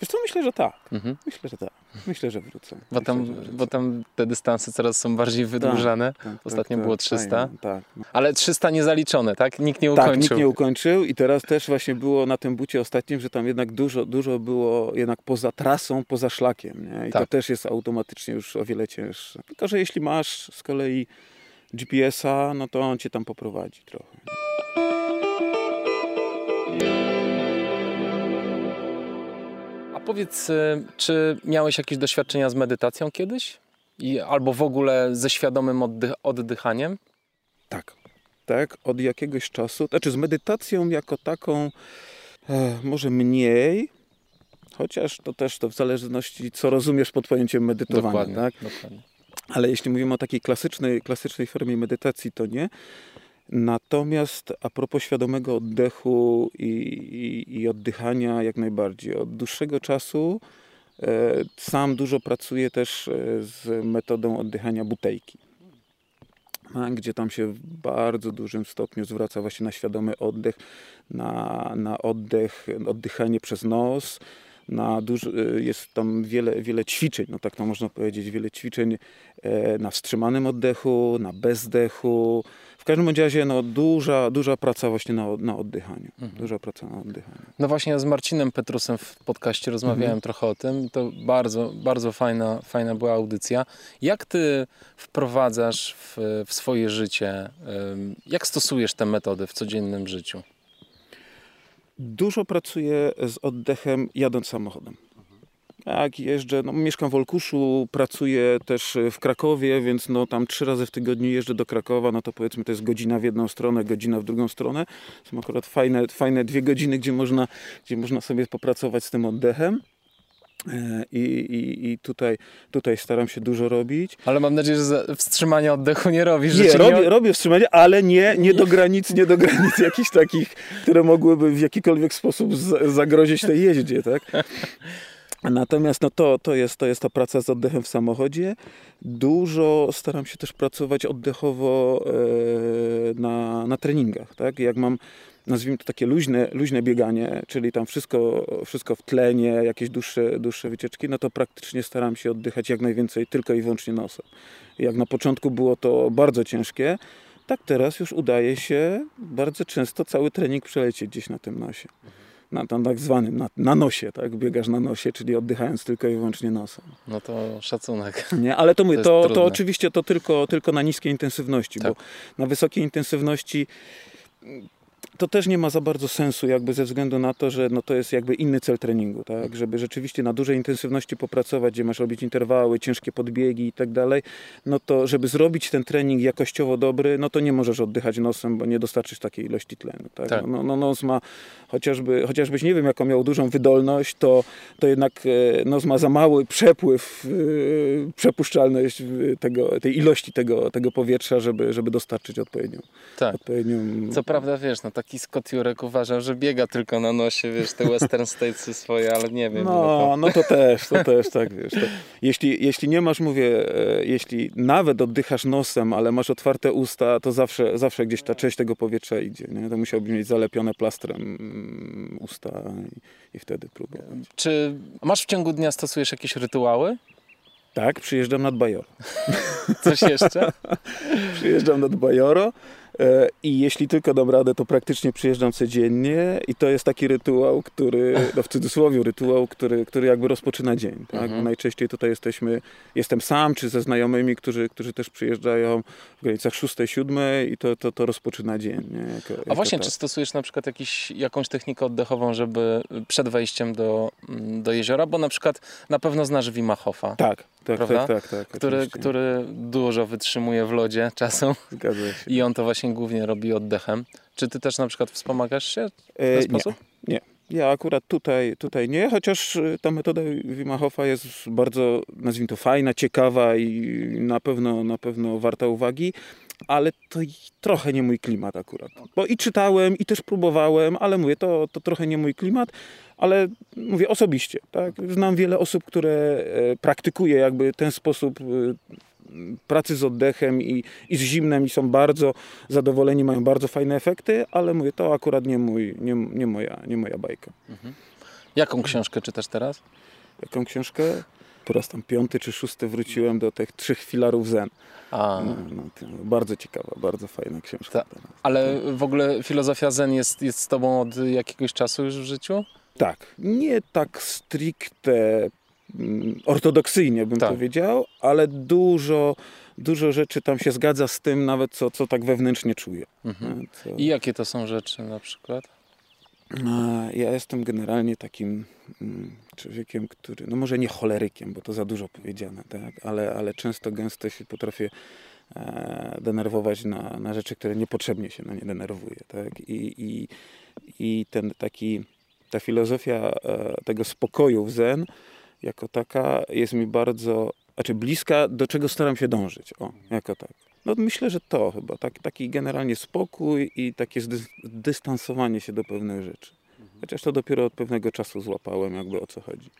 Wiesz co, myślę, że tak. Mhm. Myślę, że tak. Myślę, że wrócę. Bo, tam, Myślę, wrócę. bo tam te dystanse coraz są bardziej wydłużane. Tak, tak, Ostatnio tak, było tak, 300. fajnie, Tak, no. Ale 300 niezaliczone, tak? Nikt nie Tak, ukończył. nikt nie ukończył i teraz też właśnie było na tym bucie ostatnim, że tam jednak dużo, dużo było jednak poza trasą, poza szlakiem. Nie? I to Tak. też jest automatycznie już o wiele cięższe. Tylko, że jeśli masz z kolei GPS-a, no to on cię tam poprowadzi trochę. Powiedz, y, czy miałeś jakieś doświadczenia z medytacją kiedyś? I, albo w ogóle ze świadomym oddych- oddychaniem? Tak. Tak, od jakiegoś czasu. Znaczy z medytacją jako taką e, może mniej, chociaż to też to w zależności co rozumiesz pod pojęciem medytowania. Dokładnie. Tak? dokładnie. Ale jeśli mówimy o takiej klasycznej, klasycznej formie medytacji, to nie. Natomiast a propos świadomego oddechu i, i, i oddychania, jak najbardziej. Od dłuższego czasu e, sam dużo pracuję też e, z metodą oddychania butejki. Gdzie tam się w bardzo dużym stopniu zwraca właśnie na świadomy oddech, na, na oddech, oddychanie przez nos, na duży, e, jest tam wiele, wiele ćwiczeń, no tak to można powiedzieć, wiele ćwiczeń e, na wstrzymanym oddechu, na bezdechu. W każdym razie no, duża, duża praca właśnie na, na oddychaniu. Duża praca na oddychaniu. No właśnie ja z Marcinem Petrusem w podcaście rozmawiałem trochę o tym. To bardzo, bardzo fajna, fajna była audycja. Jak ty wprowadzasz w, w swoje życie, jak stosujesz te metody w codziennym życiu? Dużo pracuję z oddechem jadąc samochodem. Jak jeżdżę, no mieszkam w Olkuszu, pracuję też w Krakowie, więc no tam trzy razy w tygodniu jeżdżę do Krakowa, no to powiedzmy to jest godzina w jedną stronę, godzina w drugą stronę. Są akurat fajne, fajne dwie godziny, gdzie można, gdzie można sobie popracować z tym oddechem. E, I, i, i tutaj, tutaj staram się dużo robić. Ale mam nadzieję, że wstrzymania oddechu nie robisz. Nie, robię, robię wstrzymanie, ale nie, nie do granic, nie do granic jakichś takich, które mogłyby w jakikolwiek sposób zagrozić tej jeździe, tak? Natomiast no to, to, jest, to jest ta praca z oddechem w samochodzie. Dużo staram się też pracować oddechowo e, na, na treningach. Tak? Jak mam, nazwijmy to takie luźne, luźne bieganie, czyli tam wszystko, wszystko w tlenie, jakieś dłuższe, dłuższe wycieczki, no to praktycznie staram się oddychać jak najwięcej tylko i wyłącznie nosem. Jak na początku było to bardzo ciężkie, tak teraz już udaje się bardzo często cały trening przelecieć gdzieś na tym nosie. Na tam tak zwanym, na, na nosie, tak? Biegasz na nosie, czyli oddychając tylko i wyłącznie nosem. No to szacunek. Nie, ale to mówię, To to, to, oczywiście to tylko, tylko na niskiej intensywności, Tak. bo na wysokiej intensywności to też nie ma za bardzo sensu, jakby ze względu na to, że no to jest jakby inny cel treningu, tak? Żeby rzeczywiście na dużej intensywności popracować, gdzie masz robić interwały, ciężkie podbiegi i tak dalej, no to żeby zrobić ten trening jakościowo dobry, no to nie możesz oddychać nosem, bo nie dostarczysz takiej ilości tlenu, tak? Tak. No, no nos ma, chociażby, chociażbyś nie wiem jaką miał dużą wydolność, to, to jednak e, nos ma za mały przepływ, e, przepuszczalność tego, tej ilości tego, tego powietrza, żeby, żeby dostarczyć odpowiednią, Tak. odpowiednią Co prawda, wiesz, no taki Scott Jurek uważał, że biega tylko na nosie, wiesz, te Western Statesy swoje, ale nie wiem. ile No, to... no to też, to też tak, wiesz. To, jeśli, jeśli nie masz, mówię, e, jeśli nawet oddychasz nosem, ale masz otwarte usta, to zawsze, zawsze gdzieś ta część tego powietrza idzie, nie? To musiałbyś mieć zalepione plastrem mm, usta i, i wtedy próbować. Czy masz w ciągu dnia stosujesz jakieś rytuały? Tak, przyjeżdżam nad Bajoro. Coś jeszcze? Przyjeżdżam nad Bajoro e, i jeśli tylko dam radę, to praktycznie przyjeżdżam codziennie i to jest taki rytuał, który, no w cudzysłowie rytuał, który, który jakby rozpoczyna dzień. Tak? Mhm. Najczęściej tutaj jesteśmy, jestem sam czy ze znajomymi, którzy, którzy też przyjeżdżają w granicach 6-7 i to, to, to rozpoczyna dzień. Nie? Jako, A właśnie, tak. czy stosujesz na przykład jakiś, jakąś technikę oddechową, żeby przed wejściem do, mm, do jeziora? Bo na przykład na pewno znasz Wima Hofa, Tak, tak, Prawda? tak, tak, tak. który, oczywiście. który dużo wytrzymuje w lodzie czasem Zgadza się. i on to właśnie głównie robi oddechem. Czy ty też na przykład wspomagasz się w E, ten nie. sposób? Ja akurat tutaj, tutaj nie, chociaż y, ta metoda Wima Hofa jest bardzo, nazwijmy to, fajna, ciekawa i na pewno, na pewno warta uwagi, ale to trochę nie mój klimat akurat. Bo i czytałem, i też próbowałem, ale mówię, to, to trochę nie mój klimat, ale mówię osobiście, tak? Znam wiele osób, które e, praktykuje jakby ten sposób y, pracy z oddechem i, i z zimnem i są bardzo zadowoleni, mają bardzo fajne efekty, ale mówię, to akurat nie, mój, nie, nie, moja, nie moja bajka. Jaką książkę czytasz teraz? Jaką książkę? Po raz tam piąty czy szósty wróciłem do tych trzech filarów zen. A, No, no, to bardzo ciekawa, bardzo fajna książka. Ta- ale w ogóle filozofia zen jest, jest z tobą od jakiegoś czasu już w życiu? Tak, nie tak stricte mm, ortodoksyjnie bym Tak. powiedział, ale dużo, dużo rzeczy tam się zgadza z tym nawet, co, co tak wewnętrznie czuję. Mhm. Co... I jakie to są rzeczy na przykład? A, Ja jestem generalnie takim mm, człowiekiem, który, no może nie cholerykiem, bo to za dużo powiedziane, tak? ale, ale często gęsto się potrafię e, denerwować na, na rzeczy, które niepotrzebnie się na nie denerwuje. Tak? I, i, I ten taki, ta filozofia e, tego spokoju w zen jako taka jest mi bardzo, znaczy bliska, do czego staram się dążyć. O, jako tak. No myślę, że to chyba, tak, taki generalnie spokój i takie dystansowanie się do pewnych rzeczy. Chociaż to dopiero od pewnego czasu złapałem, jakby o co chodzi.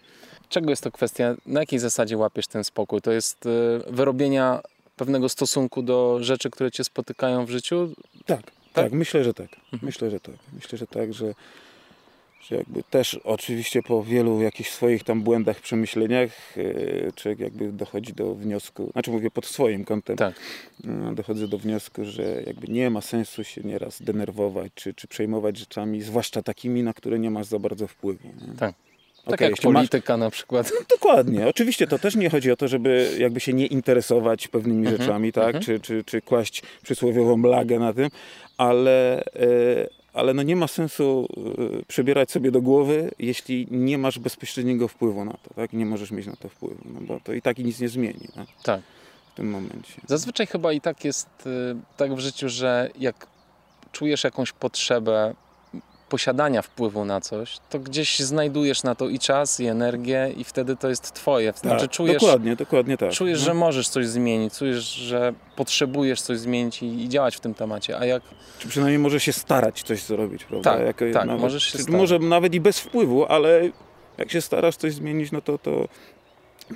Czego jest to kwestia? Na jakiej zasadzie łapiesz ten spokój? To jest y, wyrobienia pewnego stosunku do rzeczy, które cię spotykają w życiu? Tak, tak, myślę, że tak. Myślę, że tak. Myślę, że tak, że, że jakby też oczywiście po wielu jakichś swoich tam błędach, przemyśleniach yy, człowiek jakby dochodzi do wniosku, znaczy mówię pod swoim kątem, Tak. yy, dochodzę do wniosku, że jakby nie ma sensu się nieraz denerwować czy, czy przejmować rzeczami, zwłaszcza takimi, na które nie masz za bardzo wpływu. Nie? Tak. Tak Okej, jak jeśli masz- polityka na przykład. Dokładnie. Oczywiście to też nie chodzi o to, żeby jakby się nie interesować pewnymi Mhm, rzeczami, tak? mhm. Czy, czy, czy kłaść przysłowiową lagę na tym, ale, e, ale no nie ma sensu e, przebierać sobie do głowy, jeśli nie masz bezpośredniego wpływu na to, tak? Nie możesz mieć na to wpływu, no bo to i tak nic nie zmieni tak? Tak. w tym momencie. Zazwyczaj chyba i tak jest y, tak w życiu, że jak czujesz jakąś potrzebę posiadania wpływu na coś, to gdzieś znajdujesz na to i czas, i energię, i wtedy to jest twoje. Znaczy tak, czujesz, dokładnie, dokładnie tak. czujesz że możesz coś zmienić, czujesz, że potrzebujesz coś zmienić i, i działać w tym temacie. A jak Czy przynajmniej może się starać coś zrobić, prawda? Tak, Jako- tak, nawet, możesz się starać. Może nawet i bez wpływu, ale jak się starasz coś zmienić, no to, to,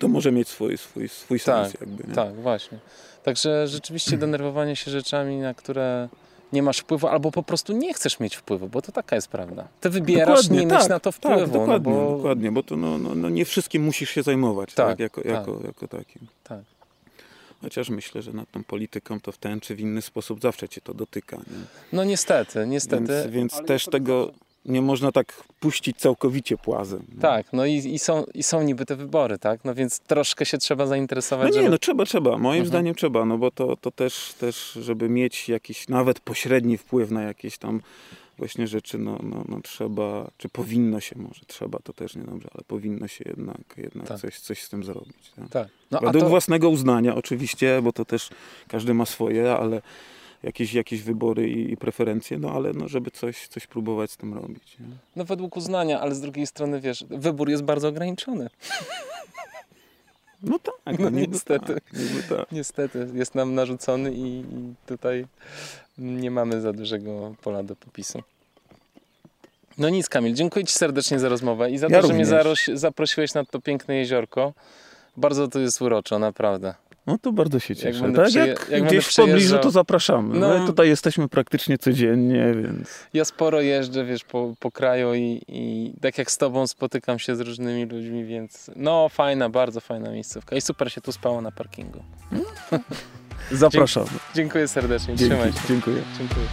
to może mieć swój, swój, swój sens Tak, jakby. Nie? Tak, właśnie. Także rzeczywiście denerwowanie się rzeczami, na które nie masz wpływu, albo po prostu nie chcesz mieć wpływu, bo to taka jest prawda. Ty wybierasz Dokładnie, nie tak, mieć na to wpływu, Tak, dokładnie, no bo dokładnie, bo to no, no, no nie wszystkim musisz się zajmować, tak, Tak, jako, tak. jako, jako takim. Tak. Chociaż myślę, że nad tą polityką to w ten czy w inny sposób zawsze cię to dotyka. Nie? no niestety, niestety. Więc, więc też tego nie można tak puścić całkowicie płazem. nie? Tak, no i, i, są, i są niby te wybory, tak? No więc troszkę się trzeba No zainteresować, nie, żeby... no trzeba, trzeba. Moim Mhm. zdaniem trzeba, no bo to, to też, też, żeby mieć jakiś nawet pośredni wpływ na jakieś tam właśnie rzeczy, no, no, no trzeba, czy powinno się może, trzeba to też niedobrze, ale powinno się jednak, jednak Tak. coś, coś z tym zrobić. Tak? Tak. No Według to, własnego uznania oczywiście, bo to też każdy ma swoje, ale jakieś, jakieś wybory i, i preferencje, no ale no, żeby coś, coś próbować z tym robić. Nie? no według uznania, ale z drugiej strony, wiesz, wybór jest bardzo ograniczony. No tak, No niby niestety. Tak, tak. Niestety, jest nam narzucony i, i tutaj nie mamy za dużego pola do popisu. No nic, Kamil, dziękuję Ci serdecznie za rozmowę i za to, Ja że mnie również. zaprosiłeś na to piękne jeziorko. Bardzo to jest uroczo, naprawdę. No to bardzo się cieszę. będę tak przyje- jak, jak gdzieś w pobliżu to zapraszamy. No. My tutaj jesteśmy praktycznie codziennie, więc... Ja sporo jeżdżę, wiesz, po, po kraju i, i tak jak z Tobą spotykam się z różnymi ludźmi, więc no fajna, bardzo fajna miejscówka i super się tu spało na parkingu. Zapraszamy. Dziękuję serdecznie, trzymaj Dzięki, się. dziękuję. Dziękuję.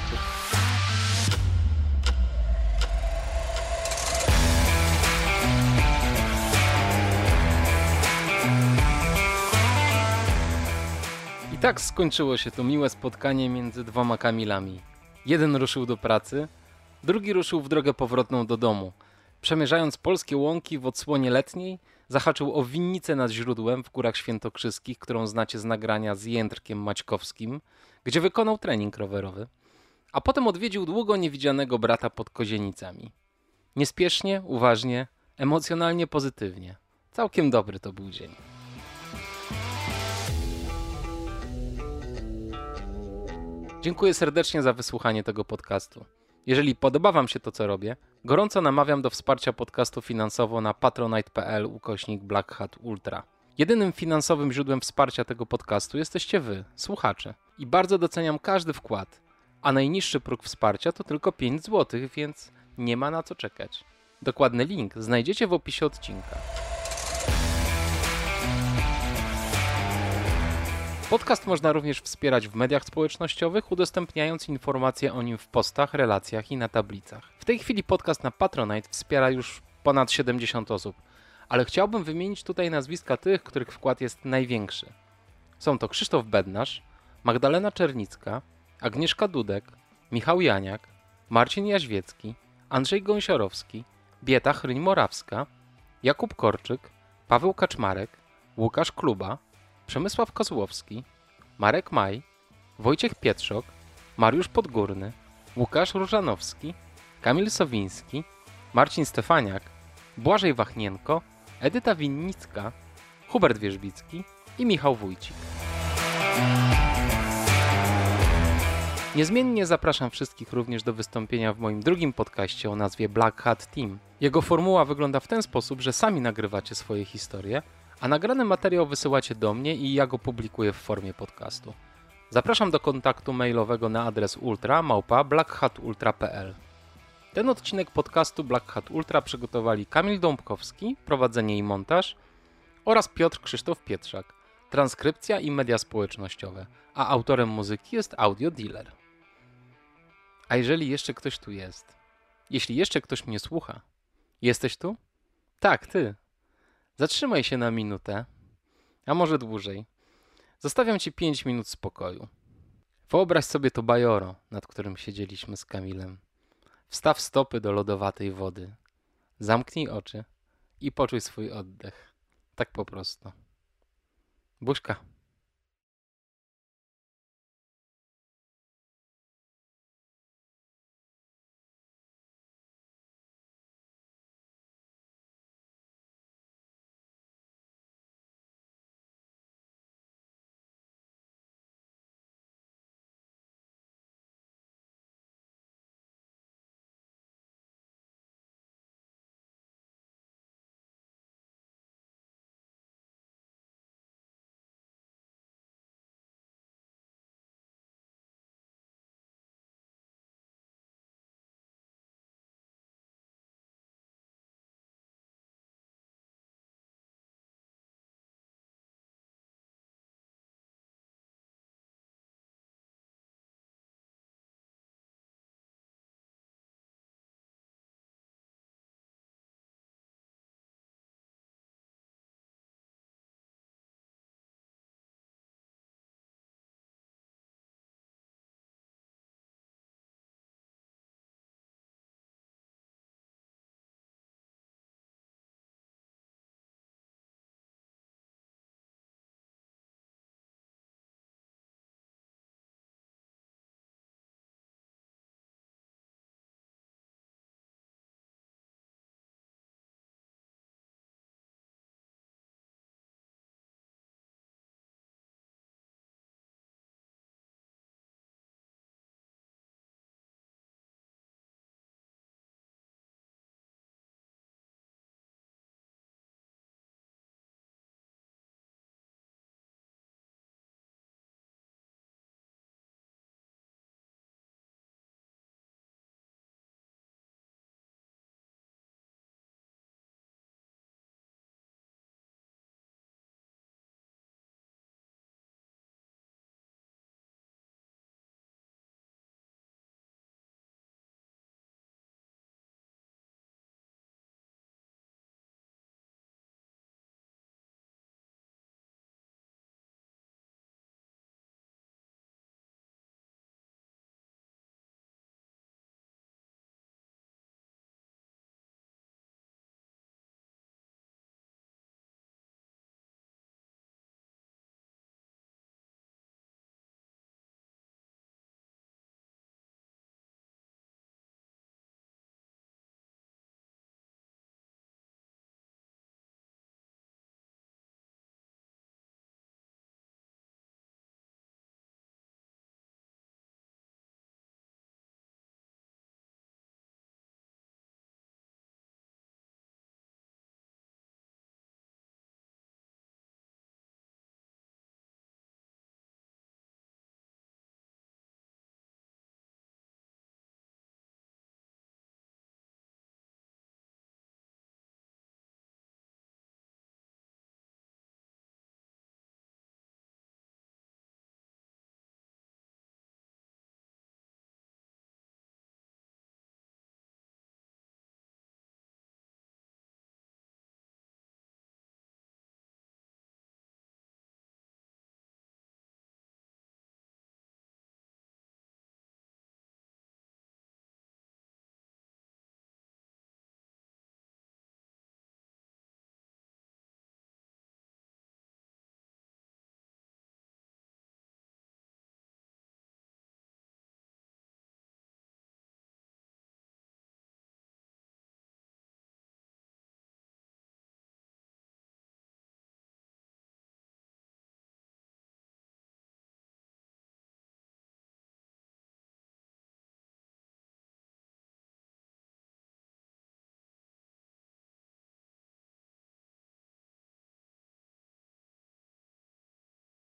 I tak skończyło się to miłe spotkanie między dwoma Kamilami. Jeden ruszył do pracy, drugi ruszył w drogę powrotną do domu. Przemierzając polskie łąki w odsłonie letniej, zahaczył o winnicę nad źródłem w Górach Świętokrzyskich, którą znacie z nagrania z Jędrkiem Maćkowskim, gdzie wykonał trening rowerowy, a potem odwiedził długo niewidzianego brata pod Kozienicami. Niespiesznie, uważnie, emocjonalnie pozytywnie. Całkiem dobry to był dzień. Dziękuję serdecznie za wysłuchanie tego podcastu. Jeżeli podoba Wam się to, co robię, gorąco namawiam do wsparcia podcastu finansowo na patronite.pl ukośnik Black Hat Ultra. Jedynym finansowym źródłem wsparcia tego podcastu jesteście Wy, słuchacze. I bardzo doceniam każdy wkład. A najniższy próg wsparcia to tylko 5 zł, więc nie ma na co czekać. Dokładny link znajdziecie w opisie odcinka. Podcast można również wspierać w mediach społecznościowych, udostępniając informacje o nim w postach, relacjach i na tablicach. W tej chwili podcast na Patronite wspiera już ponad 70 osób, ale chciałbym wymienić tutaj nazwiska tych, których wkład jest największy. Są to Krzysztof Bednarz, Magdalena Czernicka, Agnieszka Dudek, Michał Janiak, Marcin Jaźwiecki, Andrzej Gąsiorowski, Bieta Chryń-Morawska, Jakub Korczyk, Paweł Kaczmarek, Łukasz Kluba, Przemysław Kozłowski, Marek Maj, Wojciech Pietrzok, Mariusz Podgórny, Łukasz Różanowski, Kamil Sowiński, Marcin Stefaniak, Błażej Wachnienko, Edyta Winnicka, Hubert Wierzbicki i Michał Wójcik. Niezmiennie zapraszam wszystkich również do wystąpienia w moim drugim podcaście o nazwie Black Hat Team. Jego formuła wygląda w ten sposób, że sami nagrywacie swoje historie, a nagrany materiał wysyłacie do mnie i ja go publikuję w formie podcastu. Zapraszam do kontaktu mailowego na adres ultra małpa blackhatultra.pl. Ten odcinek podcastu Black Hat Ultra przygotowali Kamil Dąbkowski, prowadzenie i montaż oraz Piotr Krzysztof Pietrzak, transkrypcja i media społecznościowe, a autorem muzyki jest Audio Dealer. A jeżeli jeszcze ktoś tu jest, jeśli jeszcze ktoś mnie słucha, jesteś tu? Tak, ty. Zatrzymaj się na minutę, a może dłużej. Zostawiam ci 5 minut spokoju. Wyobraź sobie to bajoro, nad którym siedzieliśmy z Kamilem. Wstaw stopy do lodowatej wody. Zamknij oczy i poczuj swój oddech. Tak po prostu. Buźka.